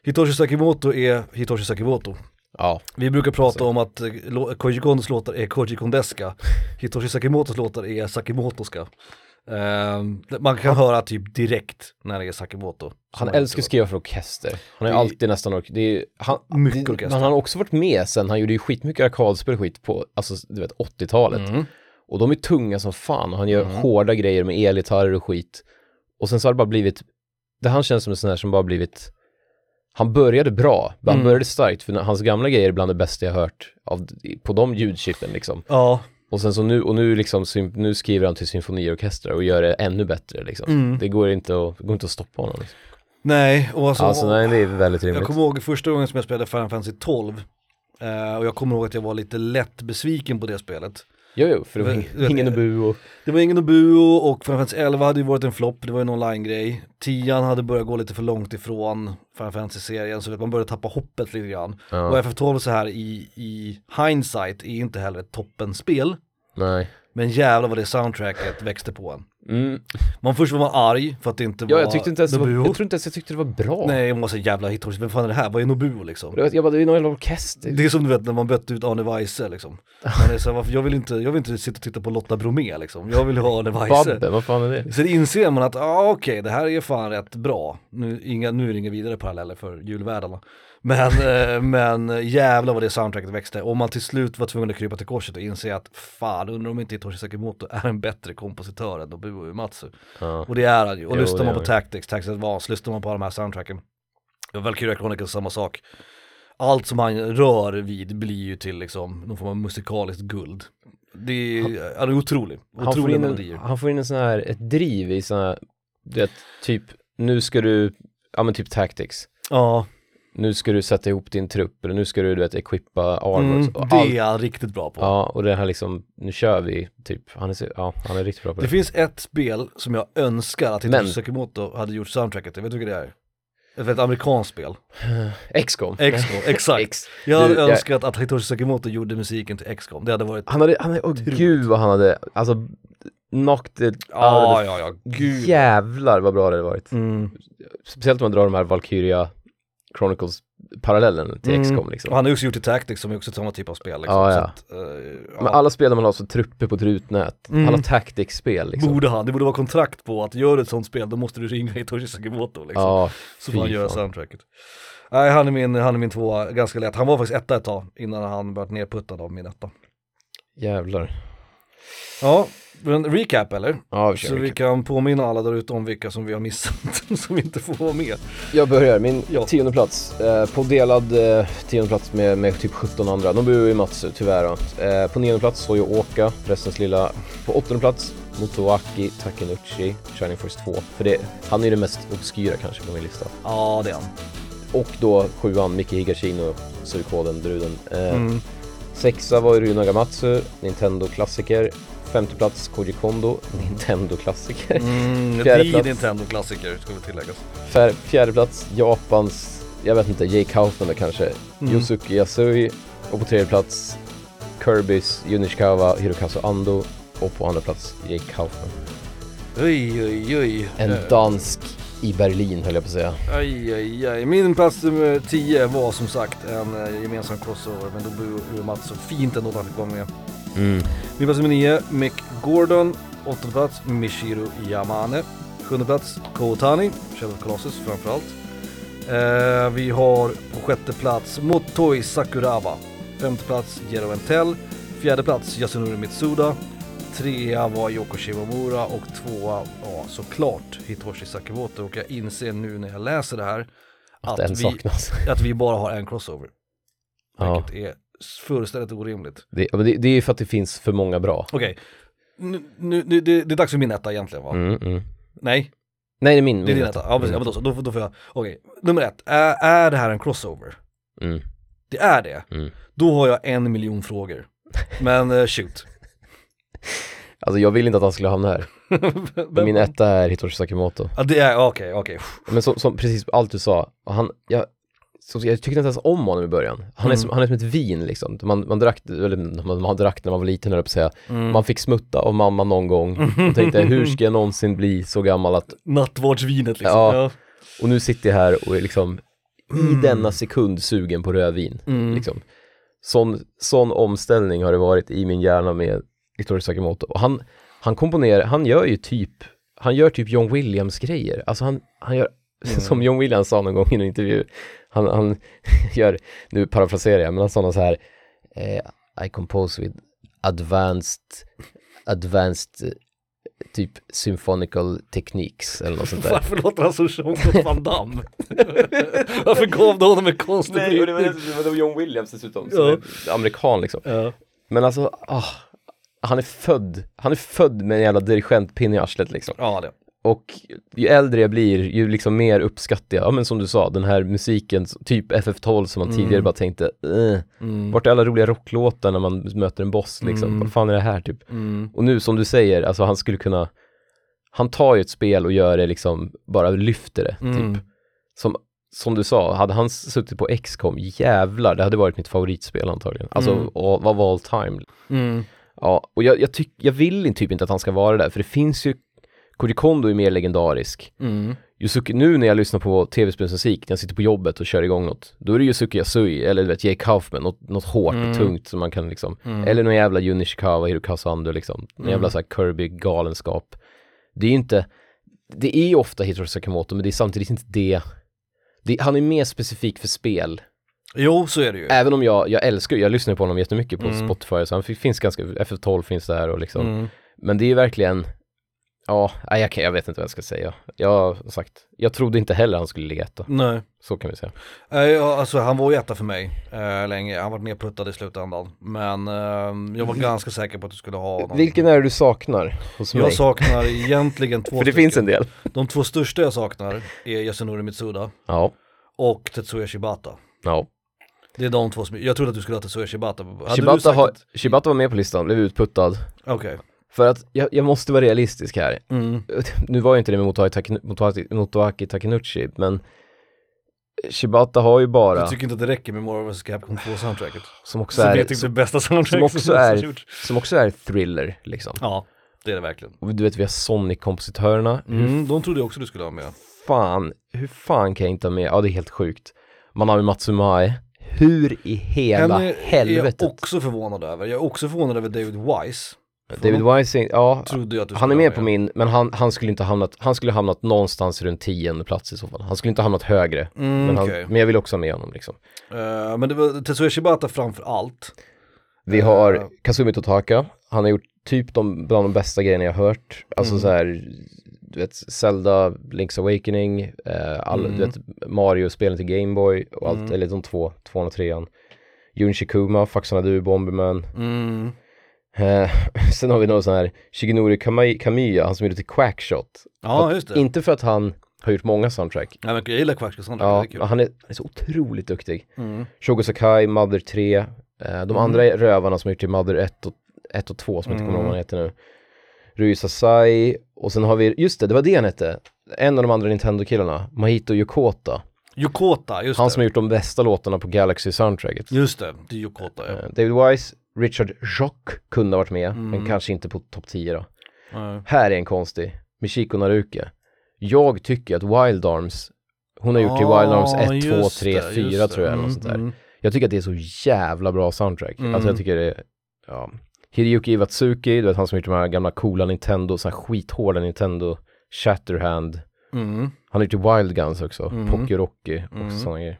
Hitoshi Sakimoto är Hitoshi Sakimoto. Ja, Vi brukar prata Så. om att eh, Koji Kondos låtar är Koji Kondeska. Hitoshi Sakimotos låtar är Sakimotoska. Ehm, man kan höra typ direkt när det är Sakimoto. han älskar att skriva för orkester. Han har ju alltid nästan ork- det är, han, Mycket det, orkester. Men han har också varit med sen, han gjorde ju skitmycket arkadspel skit på, alltså du vet 80-talet. Mm. Och de är tunga som fan och han gör Mm. hårda grejer med elgitarrer och skit. Och sen så har det bara blivit, det han känns som en sån här som bara blivit, han började bra, han Mm. började starkt för hans gamla grejer är bland det bästa jag hört av, på de ljudchippen liksom. Ja, Och sen så nu, och nu liksom, nu skriver han till symfoniorkestrar och gör det ännu bättre liksom. Mm. Det går inte att, går inte att stoppa honom. Liksom. nej och alltså, Alltså nej, det är väldigt jag rimligt. kommer ihåg första gången som jag spelade Final Fantasy 12 eh, och jag kommer ihåg att jag var lite lätt besviken på det spelet. Jo, jo, för det var ingen Nobu och... Det var ingen Nobuo och Final Fantasy 11 hade ju varit en flopp, det var en online-grej. 10 hade börjat gå lite för långt ifrån Final Fantasy-serien så att man började tappa hoppet lite grann. Och Ja, FF12 så här i, i hindsight är inte heller ett toppenspel. nej. Men jävlar vad det soundtracket växte på en. Mm. Man först var man arg för att det inte var Ja, jag tyckte inte ens det var, Nobuo. jag tror inte ens jag tyckte det var bra. Nej, man var så jävla hithorse, vem fan är det här? Vad är Nobuo liksom? Jag, jag bara, det är någon jävla orkester. Det är som du vet när man bytte ut Arne Weise liksom. Man är så här, jag, vill inte, jag vill inte sitta och titta på Lotta Bromé liksom. Jag vill ha Arne Weise. Babbe, vad fan är det? Sen inser man att, ja ah, okej, det här är fan rätt bra. Nu, inga, nu är det inga vidare paralleller för julvärdarna. Men, eh, men jävlar vad det soundtracket växte. Och man till slut var tvungen att krypa till korset och inse att fan, undrar om inte Hitoshi Sakimoto är en bättre kompositör än Nobuo Uematsu. Ja. Och det är han ju. Och Jo, lyssnar man på Tactics, Tactics Advance, lyssnar man på alla de här soundtracken. Valkyria Chronicles samma sak. Allt som han rör vid blir ju till liksom någon form av musikaliskt guld. Det är, han är otrolig. Han, får in en, han får in en sån här, ett driv i sån här, du vet, typ, nu ska du, ja men typ tactics. Ja, Nu ska du sätta ihop din trupp, eller nu ska du, du vet, equippa armor. mm, det är han riktigt bra på. Ja, och det här liksom, nu kör vi, typ, han är, så, ja, han är riktigt bra på Det det. finns ett spel som jag önskar att Hitoshi Sakimoto hade gjort soundtracket till, vet du vilket det är? Ett, ett amerikanskt spel. (sighs) XCOM. XCOM, (laughs) exakt. X. Jag hade Du, jag- önskat att Hitoshi Sakimoto gjorde musiken till XCOM, det hade varit Han hade, han hade, åh gud vad han hade, alltså, knocked it Ja, out ja, ja, the, gud. jävlar vad bra det hade varit. Mm. Speciellt om man drar de här Valkyria Chronicles parallellen till Mm. XCOM liksom. Och han har ju också gjort i Tactics som är också samma typ av spel liksom. Så ja. att, eh, ja. Men alla spel där man har så trupper på ett rutnät, Mm. alla tactics-spel liksom. Borde han, det borde vara kontrakt på att gör du ett sånt spel då måste du ringa Hitoshi Sakimoto liksom. Ja, så får han göra soundtracket. Nej, han är min, han är min tvåa, ganska lätt. Han var faktiskt etta ett tag innan han vart nerputtad av min etta. jävlar. Ja, men recap eller? Ja, vi kör. Så vi kan påminna alla där ute om vilka som vi har missat, (laughs) som inte får vara med. Jag börjar, min Ja. tionde plats. Eh, på delad eh, tionde plats med, med typ 17 andra. De bor ju Matsu, tyvärr. Eh, på nionde plats Soyo Oka, Pressens lilla. På åttonde plats Motoaki Takenuchi, Shining Force 2. För det, han är ju den mest obskyra kanske på min lista. Ja, det är han. Och då sjuan Miki Higashino, Suikoden, bruden. Eh, Mm. Sexa var Ryu Nagamatsu, Nintendo-klassiker. Femte plats Koji Kondo, (laughs) Nintendo-klassiker. Mm, Fjärde plats. Nintendo-klassiker vi tilläggas. Fjär, fjärde plats Japans, jag vet inte, Jake Kaufman då kanske. Mm. Yosuke Yasui. Och på tredje plats Kirbys Yunishikawa Hirokazu Ando. Och på andra plats Jake Kaufman. Oj, oj, oj. En Eh, dansk i Berlin höll jag på att säga. Aj, aj, aj. Min plats nummer 10 var som sagt en eh, gemensam crossover med Nobuo Uematsu. Fint ändå att han fick vara med. Mm. Min plats nummer 9, Mick Gordon. Åttonde plats, Michiru Yamane. Sjunde plats, Koutani, Shadow of Colossus framförallt. Eh, vi har på sjätte plats Motoi Sakuraba. femte plats Jero Entel, fjärde plats Yasunori Mitsuda, trea var Yoko Shimomura och tvåa var såklart Hitoshi Sakimoto och jag inser nu när jag läser det här Att att, vi, saknas. att vi bara har en crossover. Ja, Vilket är fullständigt orimligt. det, men det, det är ju för att det finns för många bra. Okej, nu, nu, nu, det, det är dags för min etta egentligen va? Mm, mm. Nej, Nej, det är min. det är min din etta. etta. Ja, precis. ja men då, så, då, då får jag, okej. Nummer ett, är, är det här en crossover? Mm, Det är det. mm. Då har jag en miljon frågor. Men uh, shoot. (laughs) Alltså jag vill inte att han skulle hamna här. (laughs) Men min etta är Hitoshi Sakimoto. Ja det är, okej, okej. Men som, som precis allt du sa, han, jag, så, jag tyckte inte ens om honom i början. Han, är, Mm. som, han är som ett vin liksom. Man, man drack, eller man, man drack när man var liten höll på att säga. Mm. Man fick smutta av mamma någon gång och tänkte hur ska jag någonsin bli så gammal att, Nattvardsvinet liksom. Ja. Ja. och nu sitter jag här och är liksom i Mm. denna sekund sugen på rödvin. Mm. Liksom. Sån, sån omställning har det varit i min hjärna med Hitoshi Sakimoto. Och han, han komponerar, han gör ju typ, han gör typ John Williams grejer. Alltså han, han gör, Mm. (laughs) som John Williams sa någon gång i en intervju, han, han (laughs) gör, nu parafraserar jag, men han sa något så här, eh, I compose with advanced, advanced eh, typ symphonical techniques eller något sånt där. Varför låter han som Jean-Claude Van Damme? (laughs) Varför gav du honom en konstig Nej, och det var, det var John Williams dessutom, Ja. som är amerikan liksom. Ja. Men alltså, ah, han är född, han är född med en jävla dirigentpinne i arslet liksom. ja, det. Och ju äldre jag blir, ju liksom mer uppskattar jag, ja men som du sa, den här musiken, typ FF12 som man Mm. tidigare bara tänkte, eh, Mm. vart är alla roliga rocklåtar när man möter en boss liksom, Mm. vad fan är det här typ? Mm. Och nu som du säger, alltså han skulle kunna, han tar ju ett spel och gör det liksom, bara lyfter det, Mm. typ. Som, som du sa, hade han suttit på XCOM, jävlar, det hade varit mitt favoritspel antagligen. Alltså, Mm. av av all time. Mm. Ja, och jag, jag, tyck, jag vill typ inte att han ska vara där, för det finns ju, Koji Kondo är mer legendarisk. Mm. Yusuke, nu när jag lyssnar på tv-spelsmusik, när jag sitter på jobbet och kör igång något, då är det Yusuke Yasui, eller du vet Jake Kaufman, något, något hårt Mm. och tungt som man kan liksom, Mm. eller någon jävla Jun Ishikawa, Hirokazu Ando liksom, någon Mm. jävla så här Kirby-galenskap. Det är ju inte, det är ju ofta Hitoshi Sakamoto, men det är samtidigt inte det, det han är mer specifik för spel. Jo, så är det ju. Även om jag, jag älskar, jag lyssnar på honom jättemycket på Mm. Spotify, så han fi- finns ganska, FF12 finns där och liksom, Mm. men det är ju verkligen, ja, nej, jag, kan, jag vet inte vad jag ska säga. Jag har sagt, jag trodde inte heller han skulle ligga etta, Nej. så kan vi säga. Eh, ja, alltså han var ju etta för mig eh, länge, han var nedputtad i slutändan. Men eh, jag var ganska säker på att du skulle ha honom. Vilken är det du saknar hos mig? Jag saknar egentligen (laughs) två För det stycken. finns en del. De två största jag saknar är Yasunori Mitsuda Ja, och Tetsuya Shibata. ja. Det är de två som, jag trodde att du skulle ha Tetsuya Shibata. Hade Shibata, att- Shibata var med på listan, blev utputtad. Okej. För att jag, jag måste vara realistisk här. Mm. (laughs) Nu var ju inte det med Motoaki, Takenuchi, men Shibata har ju bara, Jag tycker inte att det räcker med Marvel vs Capcom 2-soundtracket. som också Som är, är typ det bästa som soundtracket också någonsin är- som också är thriller liksom. Ja, det är det verkligen. Och du vet vi har Sonic-kompositörerna, Mm, de trodde jag också du skulle ha med. fan, hur fan kan jag inte ha med, ja det är helt sjukt. Man har ju Matsumae, hur i hela Henne är helvetet? jag också förvånad över. Jag är också förvånad över David Wise. David Wising, ja, du han är med ha på min, men han, han skulle inte ha hamnat, han skulle ha hamnat någonstans runt tionde plats i så fall. Han skulle inte ha hamnat högre. Mm, Men, han, okej. men jag vill också ha med honom liksom. Eh, men det var Tetsuya Shibata framför allt. Vi Eh. har Kazumi Totaka, han har gjort typ de, bland de bästa grejerna jag hört. Alltså Mm. så här, du vet, Zelda, Link's Awakening, eh, all, Mm. du vet, Mario-spelen till Gameboy och allt, Mm. eller de två, tvåan och trean. Jun Kuma, Faxanadu, Bomberman. Mm. Eh, (laughs) sen har vi någon sån här Shigenori Kamiya, han som gjorde till Quackshot. Ja, just det. Inte för att han har gjort många soundtrack. Ja, men jag gillar Quackshot soundtracket, Ja, det är kul. han är, han är så otroligt duktig. Mm. Shogo Sakai, Mother 3, eh, de Mm. andra rövarna som har gjort till Mother 1 och, 1 och 2 som jag inte kommer ihåg vad han heter nu. Rui Sasai, och sen har vi, just det, det var det han hette. En av de andra Nintendo-killarna, Mahito Yokota. Yokota, just Han det. som har gjort de bästa låtarna på Galaxy-soundtracket. Just det, det är Yokota ja. Eh, David Wise, Richard Jock kunde ha varit med, Mm. men kanske inte på topp 10 då. Ja. Här är en konstig, Michiko Naruke. Jag tycker att Wild Arms, hon har gjort till Wild Arms 1, 2, Ah, just 3, det, 4 just tror jag, eller något sånt där. Mm, Jag tycker att det är så jävla bra soundtrack. Mm. Alltså jag tycker det är, ja. Hideyuki Iwatsuki, du vet han som gjort de här gamla coola Nintendo, så här skithårda Nintendo, Shatterhand. mm. Han har gjort Wild Guns också, Mm. Pocky Rocky och Mm. sådana grejer.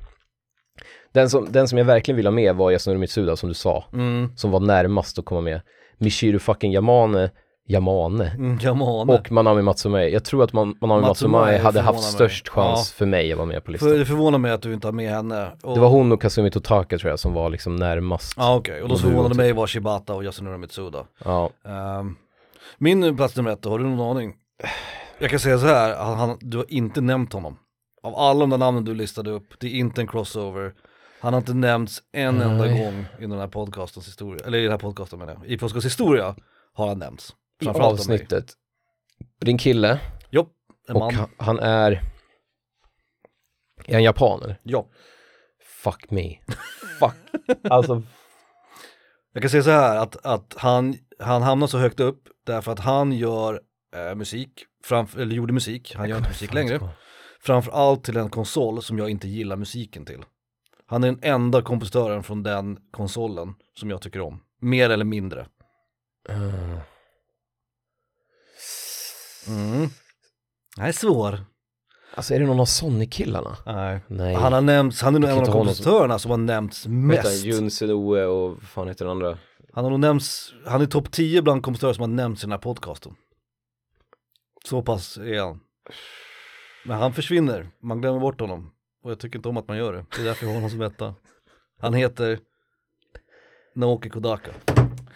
Den som, den som jag verkligen vill ha med var Yasunori Mitsuda som du sa, Mm, som var närmast att komma med. Michiru fucking Yamane, Yamane mm Yamane. och Manami Matsumae. Jag tror att man, Manami Matsumae Matsumae hade haft mig. störst chans för mig att vara med på listan. För, det förvånar mig att du inte har med henne. Och, Det var hon och Kazumi Totaka tror jag som var liksom närmast. Ja okej, och då Och du förvånade mig var Shibata och Yasunori Mitsuda. Ja. Ehm, min plats nummer ett, då, har du någon aning? Jag kan säga så här, han, du har inte nämnt honom. Av alla de där namnen du listade upp, det är inte en crossover. Han har inte nämnts en enda Nej. gång i den här podcastens historia, eller i den här podcasten menar jag. I podcastens historia har han nämnts. I avsnittet. Din kille, Jo, en och man. han, han är, är han japan eller? Ja. Fuck me. (laughs) Fuck. Alltså, Jag kan säga så här att, att han, han hamnar så högt upp därför att han gör eh, musik, framför, eller gjorde musik, han gör inte musik längre. Framförallt till en konsol som jag inte gillar musiken till. Han är den enda kompositören från den konsolen som jag tycker om. Mer eller mindre. Uh, Mm. Det här är svår. alltså är det någon av Sonic-killarna? Nej. Nej. Han har nämnts, han är nog en av kompositörerna som har nämnts han? mest. Jun Senoe och vad fan heter den andra? Han har nog nämnts, han är topp 10 bland kompositörer som har nämnts i den här podcasten. Så pass är han. Men han försvinner, man glömmer bort honom. Och jag tycker inte om att man gör det. Det är därför jag har honom som etta. Han heter Naoki Kodaka.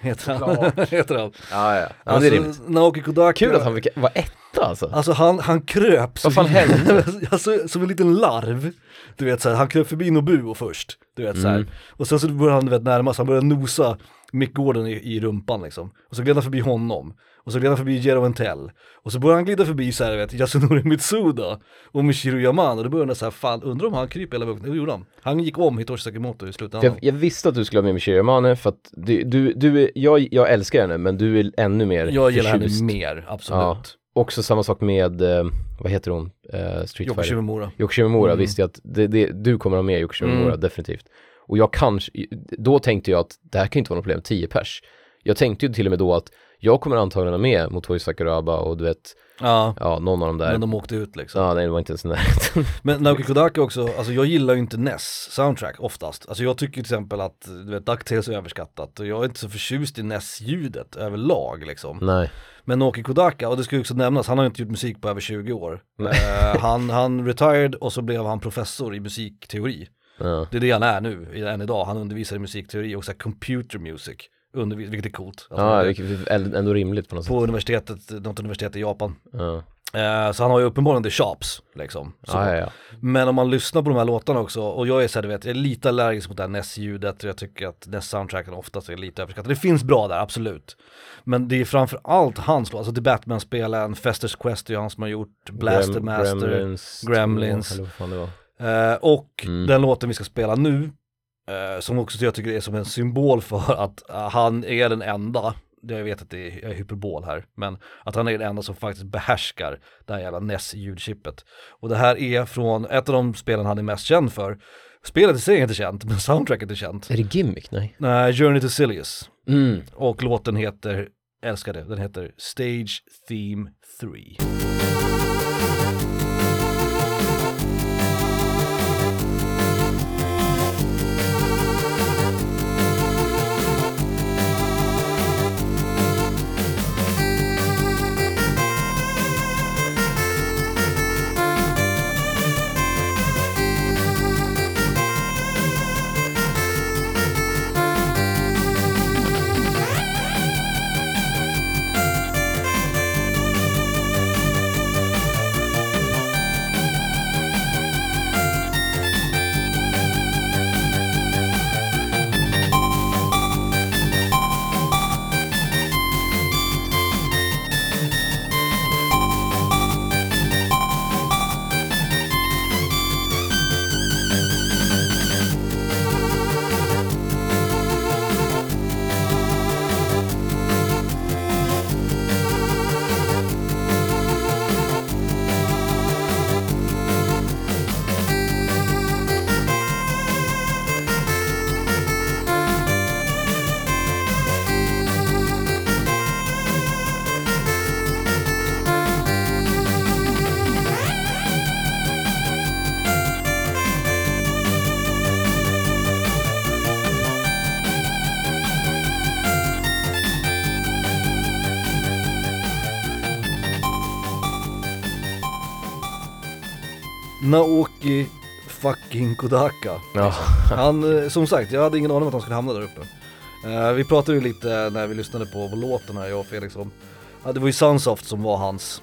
Heter han. (laughs) Heter han. Ja, ja. ja det är rimligt. Alltså, Naoki Kodaka. Kul att han fick vara etta alltså. Alltså han, han kröp så Vad fan hände? (laughs) alltså, som en liten larv. Du vet såhär, han kröp förbi Nobuo först. Du vet såhär. Mm. Och sen så började han du vet närma sig, han började nosa Mick Gordon i, i rumpan liksom. Och så gled han förbi honom. Och så gled han förbi Jero Ventel. Och så började han glida förbi såhär, vet, Yasunori Mitsuda och Michiru. Och då började jag såhär, fan undrar om han kryper hela vägen. Det gjorde han. Han gick om Hitoshi Sakimoto i slutändan. jag, jag visste att du skulle ha med mig Shiramane för att du, du, du jag, jag älskar henne men du är ännu mer Jag gillar henne förtjust. mer, absolut. Ja. Också samma sak med, eh, vad heter hon, eh, Street Yoko. Shimomura. Yoko Shimomura Mm. visste jag att det, det, du kommer ha med Yoko Shimomura, Mm. definitivt. Och jag kanske, då tänkte jag att det här kan inte vara något problem, 10 pers. Jag tänkte ju till och med då att jag kommer antagligen ha med Motoi Sakuraba och du vet, Ja, ja, någon av dem där. men de åkte ut liksom. Ja, nej, det var inte ens närheten. (laughs) Men Naoki Kodaka också, alltså jag gillar ju inte NES soundtrack oftast. Alltså jag tycker till exempel att, du vet, DuckTales är överskattat och jag är inte så förtjust i NES-ljudet överlag liksom. nej. Men Naoki Kodaka, och det ska ju också nämnas, han har ju inte gjort musik på över 20 år. Eh, (laughs) han, han retired och så blev han professor i musikteori. Ja. Det är det han är nu, än idag. Han undervisar i musikteori och så här computer music, undervis- vilket är coolt. Alltså, Ja, vilket är ändå rimligt på något sätt. på universitetet, något universitet i Japan. Ja. Eh, så han har ju uppenbarligen the shops, liksom. Så. Ja, ja. Men om man lyssnar på de här låtarna också, och jag är så här, du vet, jag är lite allergisk mot det här NES-ljudet och jag tycker att NES-soundtracken oftast är lite överskattad. Det finns bra där, absolut. Men det är framför allt hans låt, alltså The Batman-spelen, Festers Quest är ju han som har gjort, Blaster Grem- Master, Gremlins. Gremlins. var. eh, och Mm. den låten vi ska spela nu, som också jag tycker är som en symbol för att eh, han är den enda, jag vet att det är hyperbol här, men att han är den enda som faktiskt behärskar det här jävla NES-ljudchippet. Och det här är från ett av de spelen han är mest känd för. Spelet i sig är inte känt, men soundtracket är känt. Är det Gimmick? Nej. Nej, Journey to Silius. Mm. Och låten heter, älskar det, den heter Stage Theme 3. Naoki fucking Kodaka. Ja, Han, eh, som sagt, jag hade ingen aning om att han skulle hamna där uppe. Eh, vi pratade ju lite när vi lyssnade på låten här, jag och Felix om, ja, det var ju Sunsoft som var hans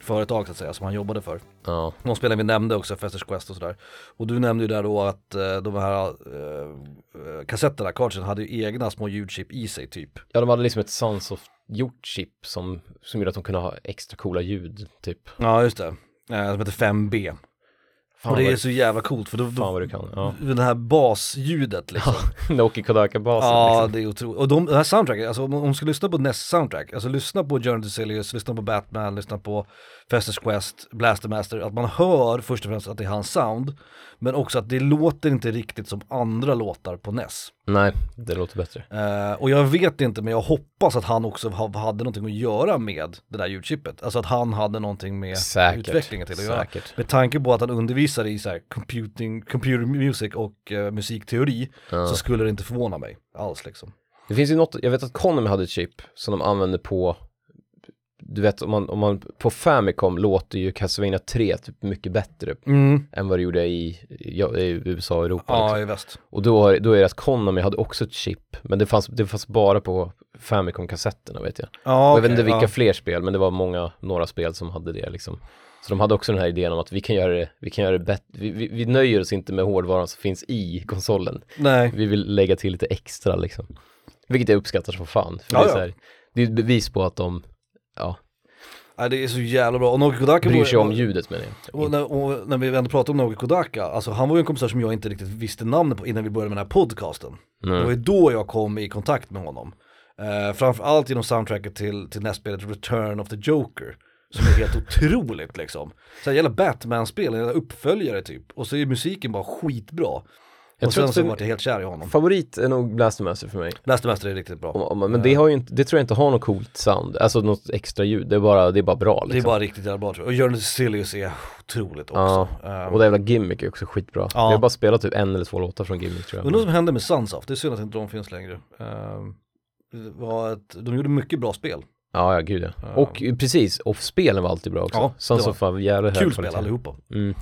företag så att säga, som han jobbade för. ja, De spelen vi nämnde också, Festers Quest och sådär. Och du nämnde ju där då att eh, de här eh, kassetterna, cartridgen, hade ju egna små ljudchip i sig typ. ja de hade liksom ett Sunsoft gjort chip som, som gjorde att de kunde ha extra coola ljud typ. Ja just det, eh, som heter 5B. Fan, och det är så jävla coolt för då, fan då vad du kan. Ja. (laughs) det här basljudet liksom. (laughs) Naoki Kodaka-basen Ja liksom. det är otroligt. Och de, den här soundtracket, alltså om om man ska lyssna på NES soundtrack, alltså lyssna på Journey to Silius, lyssna på Batman, lyssna på Festers Quest, Blaster Master, att man hör först och främst att det är hans sound, men också att det låter inte riktigt som andra låtar på NES. Nej, det låter bättre. Eh, och jag vet inte, men jag hoppas att han också ha, hade någonting att göra med det där ljudchippet. Alltså att han hade någonting med Säkert. utvecklingen till att göra. Säkert. Med tanke på att han undervisar i så här computing, computer music och eh, musikteori Ja. så skulle det inte förvåna mig alls liksom. Det finns ju något, jag vet att Konami hade ett chip som de använde på du vet om man, om man på Famicom låter ju Castlevania 3 typ mycket bättre Mm. än vad det gjorde i, i, i USA och Europa. Ja, liksom. i väst. Och då, då är det att Konami hade också ett chip, men det fanns, det fanns bara på Famicom-kassetterna vet jag. Ja, och jag vet inte vilka ja. fler spel, men det var många, några spel som hade det liksom. Så de hade också den här idén om att vi kan göra det, vi kan göra det bättre, vi, vi, vi nöjer oss inte med hårdvaran som finns i konsolen. Nej. Vi vill lägga till lite extra liksom. Vilket jag uppskattar så fan. För Ja, det, är här, det är ett bevis på att de ja, Nej, det är så jävla bra. Och Noki Kodaka bryr var- sig om ljudet menar jag. Och när, och när vi ändå pratade om Noki Kodaka, alltså han var ju en kompositör som jag inte riktigt visste namnet på innan vi började med den här podcasten. Det var Mm. ju då jag kom i kontakt med honom. Uh, framförallt genom soundtracket till, till nästspelet Return of the Joker. Som är helt (laughs) otroligt liksom. Så gäller Batman-spel, en uppföljare typ. Och så är musiken bara skitbra. Jag och tror sen att så vart jag helt kär i honom. Favorit är nog Blastermaster för mig. Blastermaster är riktigt bra. Om, om, men det har ju inte, det tror jag inte har något coolt sound, alltså något extra ljud, det är bara, det är bara bra Det är liksom. bara riktigt jävla bra tror jag. Och to Silius är otroligt också. Ja, Ehm, Och det jävla gimmick är också skitbra. Ja. Jag har bara spelat typ en eller två låtar från gimmick tror jag. Undrar vad som hände med Sunsoft, det är synd att inte de finns längre. Det var ett, de gjorde mycket bra spel. Ja, ja gud ja. Ja. Och eh, precis, och spelen var alltid bra också. Ja, så var hög Kul spel allihopa. Mm.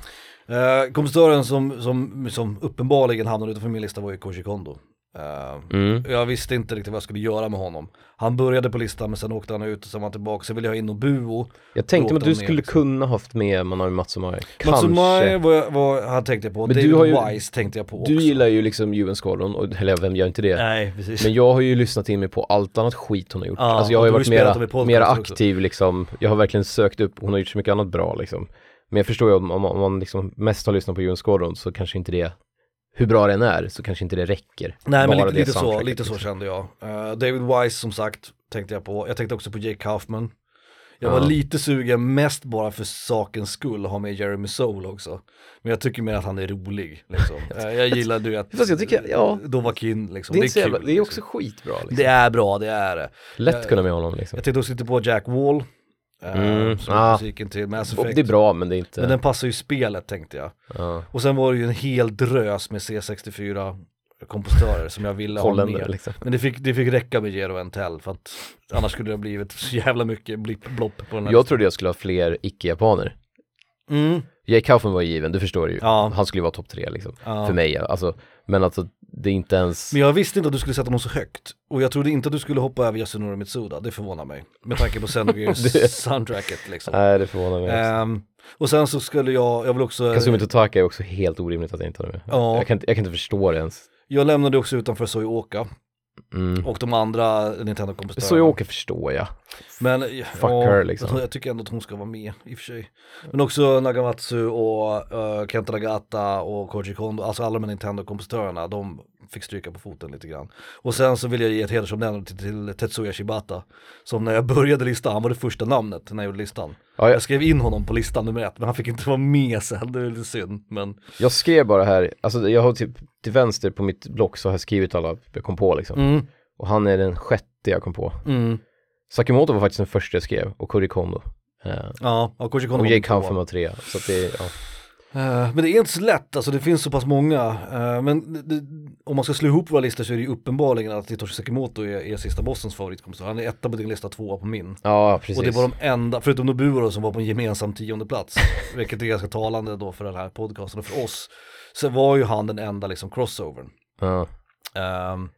Uh, kompositören som, som, som uppenbarligen hamnade utanför min lista var ju Koji Kondo. Ehm, Mm. Jag visste inte riktigt vad jag skulle göra med honom. Han började på listan men sen åkte han ut och sen var han tillbaka. Sen ville jag ha in Nobuo. Jag tänkte att du skulle liksom. kunna haft med Manami Matsumai. Kanske. Matsumai var, var, han tänkte jag på. Men du David har ju- Wise tänkte jag på också. Du gillar ju liksom UN Squadron, och, eller vem gör inte det? Nej, precis. Men jag har ju lyssnat in mig på allt annat skit hon har gjort. Ja, alltså jag har ju du varit mera, mera aktiv liksom. Jag har verkligen sökt upp, hon har gjort så mycket annat bra liksom. Men jag förstår ju om, om, om man liksom mest har lyssnat på UN Squadron så kanske inte det, hur bra den är, så kanske inte det räcker. Nej men lite, det lite så, lite så liksom. kände jag. Eh, David Wise som sagt tänkte jag på. Jag tänkte också på Jake Kaufman. Jag var Ja. lite sugen mest bara för sakens skull att ha med Jeremy Soule också. Men jag tycker mer att han är rolig liksom. (laughs) Eh, jag gillar du vet, Fast jag tycker, ja, Dovahkiin liksom. det är, inte så kul, jävla, det är också liksom. skitbra liksom. Det är bra, det är det. Lätt kunna med honom liksom. Jag tänkte också lite på Jack Wall. Eh, Mm, som ah. musiken till Mass Effect. det är bra men det är inte, Men den passar ju spelet tänkte jag. ja, Och sen var det ju en hel drös med C64 kompositörer som jag ville ha med. liksom. Men det fick, det fick räcka med Jero Entel för att annars skulle det ha blivit så jävla mycket blipp blopp på den här Jag trodde jag skulle ha fler icke-japaner. mm. Jake Kaufman var given, du förstår ju. Ja. Han skulle ju vara topp tre liksom. ja. För mig, alltså. Men alltså, det är inte ens... Men jag visste inte att du skulle sätta någon så högt. Och jag trodde inte att du skulle hoppa över Yasunori Mitsuda, det förvånar mig. Med tanke på Xenogears (laughs) Det- soundtracket liksom. Nej, det förvånar mig. Ehm, och sen så skulle jag, jag vill också, Kazumi Totaka är också helt orimligt att jag inte har med. Ja. Jag, kan inte, jag kan inte förstå det ens. jag lämnade också utanför Soyoka Mm. och de andra Nintendo-kompositörerna. Så jag åker förstår jag. Men Fuck her, liksom. jag, jag tycker ändå att hon ska vara med i och för sig. Men också Nagamatsu och uh, Kenta Nagata och Koji Kondo, alltså alla de Nintendo-kompositörerna, de fick stryka på foten lite grann. Och sen så vill jag ge ett hedersomnämnande till, till Tetsuya Shibata, som när jag började listan, han var det första namnet när jag gjorde listan. Ja, jag, Jag skrev in honom på listan nummer ett, men han fick inte vara med sen, det är lite synd. Men jag skrev bara här, alltså jag har typ till vänster på mitt block så har jag skrivit alla jag kom på liksom. mm, Och han är den sjätte jag kom på. mm, Sakimoto var faktiskt den första jag skrev, och Koji Kondo. Eh, ja, och Koji Kondo och Jake. Kaufman var tre, så att det, ja. Eh, men det är inte så lätt, alltså det finns så pass många. Eh, men det, om man ska slå ihop våra listor så är det ju uppenbarligen att Hitoshi Sakimoto är, är sista bossens favoritkompositör. Han är etta på din lista, tvåa på min. Ja, precis. Och det var de enda, förutom Nobuo då, som var på en gemensam tionde plats, (laughs) vilket är ganska talande då för den här podcasten och för oss, så var ju han den enda liksom crossovern. Ja. Ehm,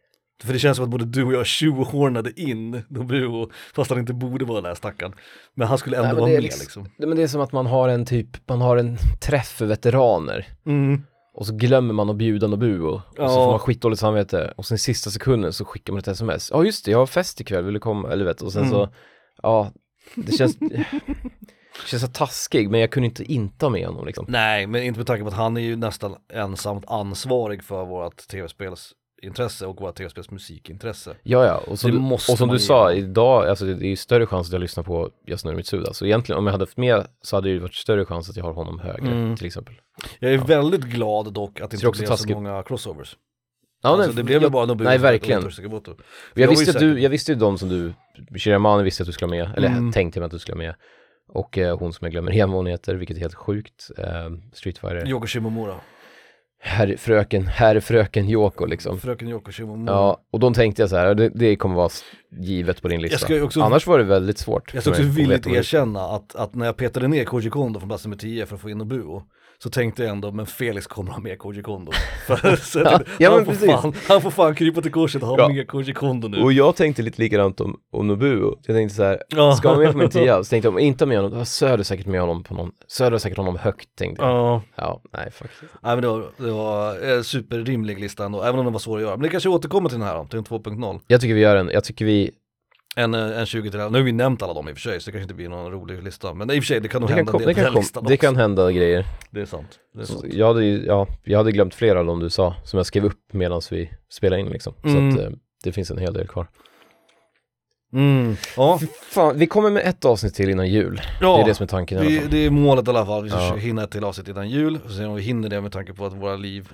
för det känns som att både du och jag tjohornade in Nobuo, fast han inte borde vara där stackaren. Men han skulle ändå Nej, vara med liksom- liksom. Det- Men det är som att man har en typ, man har en träff för veteraner. Mm. Och så glömmer man att bjuda Nobuo. Och så Ja. får man skitdåligt samvete. Och sen i sista sekunden så skickar man ett sms. Ja just det, jag har fest ikväll, vill du komma? Eller vet, och sen Mm. så, ja, det känns, (laughs) känns så taskig, men jag kunde inte inte ha med honom liksom. Nej, men inte med tanke på att han är ju nästan ensamt ansvarig för vårt tv-spelsintresse och vårt tv-spelsmusikintresse. Ja, ja, och, så måste och som du sa, idag, alltså det är ju större chans att jag lyssnar på Yasunori Mitsuda. Så egentligen, om jag hade haft med så hade det ju varit större chans att jag har honom högre, Mm. till exempel. Jag är väldigt glad dock att det Så inte blev så taskigt. många crossovers. Ja, alltså, nej, det blev jag, bara Nobuo nej, verkligen. Jag, ju visste att du, jag visste ju de som du, Shiramani visste att du skulle ha med, eller Mm. tänkte mig att du skulle ha med. Och eh, hon som jag glömmer (laughs) igen vad hon heter, vilket är helt sjukt, eh, Street Fighter. Yoko Shimomura. Herr, fröken, herr, fröken Yoko liksom. Fröken Yoko Shimomura. Ja, och då tänkte jag så här, det, det kommer vara givet på din lista. Också- Annars var det väldigt svårt. Jag ska också villigt erkänna att, att när jag petade ner Koji Kondo från plats nummer 10 för att få in Nobuo så tänkte jag ändå, men Felix kommer ha med Koji Kondo. (laughs) Ja, ja, han, får fan, han får fan krypa till korset och ha Ja. med Koji Kondo nu. Och jag tänkte lite likadant om, om Nobuo. Jag tänkte så här, Ja. ska han med på min tia? (laughs) Så tänkte jag, om inte med honom, då har Söder säkert med honom på någon, Söder säkert honom högt tänkte jag. Ja, Ja, nej fuck. nej, men det var, det var en superrimlig lista ändå, även om den var svår att göra. Men det kanske återkommer till den här då, till en 2.0. Jag tycker vi gör en, jag tycker vi, En, eh, en 20 till, nu har vi nämnt alla dem i och för sig, så det kanske inte blir någon rolig lista. Men i och för sig, det kan nog det kan, hända en det, kan listan det också. kan hända grejer. Det är sant. Det är sant. jag hade ja, jag hade glömt flera av dem du sa, som jag skrev upp medan vi spelade in liksom. Mm. Så att eh, det finns en hel del kvar. Mm. Ja, Fan, vi kommer med ett avsnitt till innan jul. ja. Det är det som är tanken i alla fall. det är målet i alla fall, vi ska Ja. hinna ett till avsnitt innan jul, och se om vi hinner det med tanke på att våra liv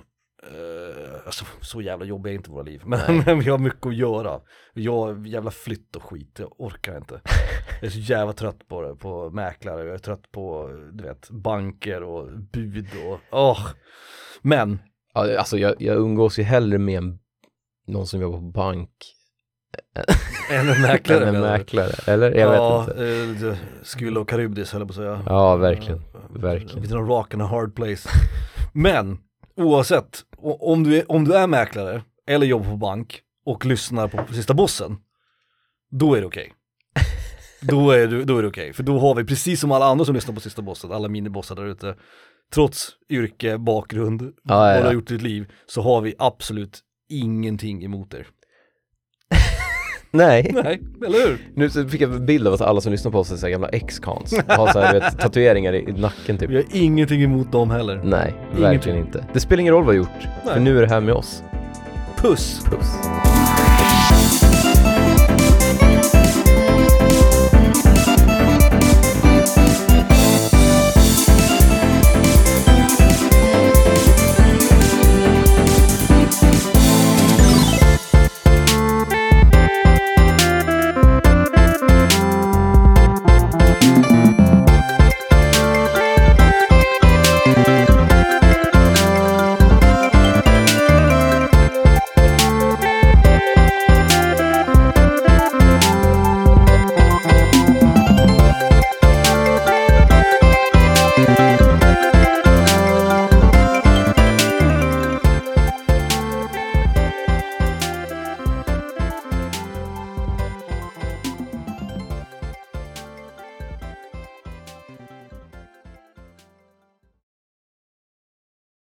eh, Alltså så jävla jobbiga är inte våra liv, men, (laughs) vi har mycket att göra Jag jävla flytt och skit, jag orkar inte (laughs) Jag är så jävla trött på det, på mäklare, jag är trött på du vet, banker och bud och åh Men, Ja, alltså jag, jag umgås ju hellre med en, någon som jobbar på bank (laughs) en mäklare än en menar du? mäklare, eller? Jag ja, vet inte. eh, Skull och Karybdis höll jag på att säga Ja, verkligen. Verkligen. Between a rock and a hard place. Men oavsett, om du, är, om du är mäklare eller jobbar på bank och lyssnar på sista bossen, då är det okej. (laughs) Då är, du, då är det okej, för då har vi precis som alla andra som lyssnar på sista bossen, alla minibossar där ute, trots yrke, bakgrund, Ja, vad du har gjort i ditt liv, så har vi absolut ingenting emot er. (laughs) Nej, Nej, eller hur? nu fick jag en bild av att alla som lyssnar på oss är så här gamla ex-cons. Har så här, vet, (laughs) tatueringar i, nacken typ. Vi har ingenting emot dem heller. Nej, verkligen inte. Det spelar ingen roll vad jag gjort, för Nej. nu är det här med oss. Puss! Puss.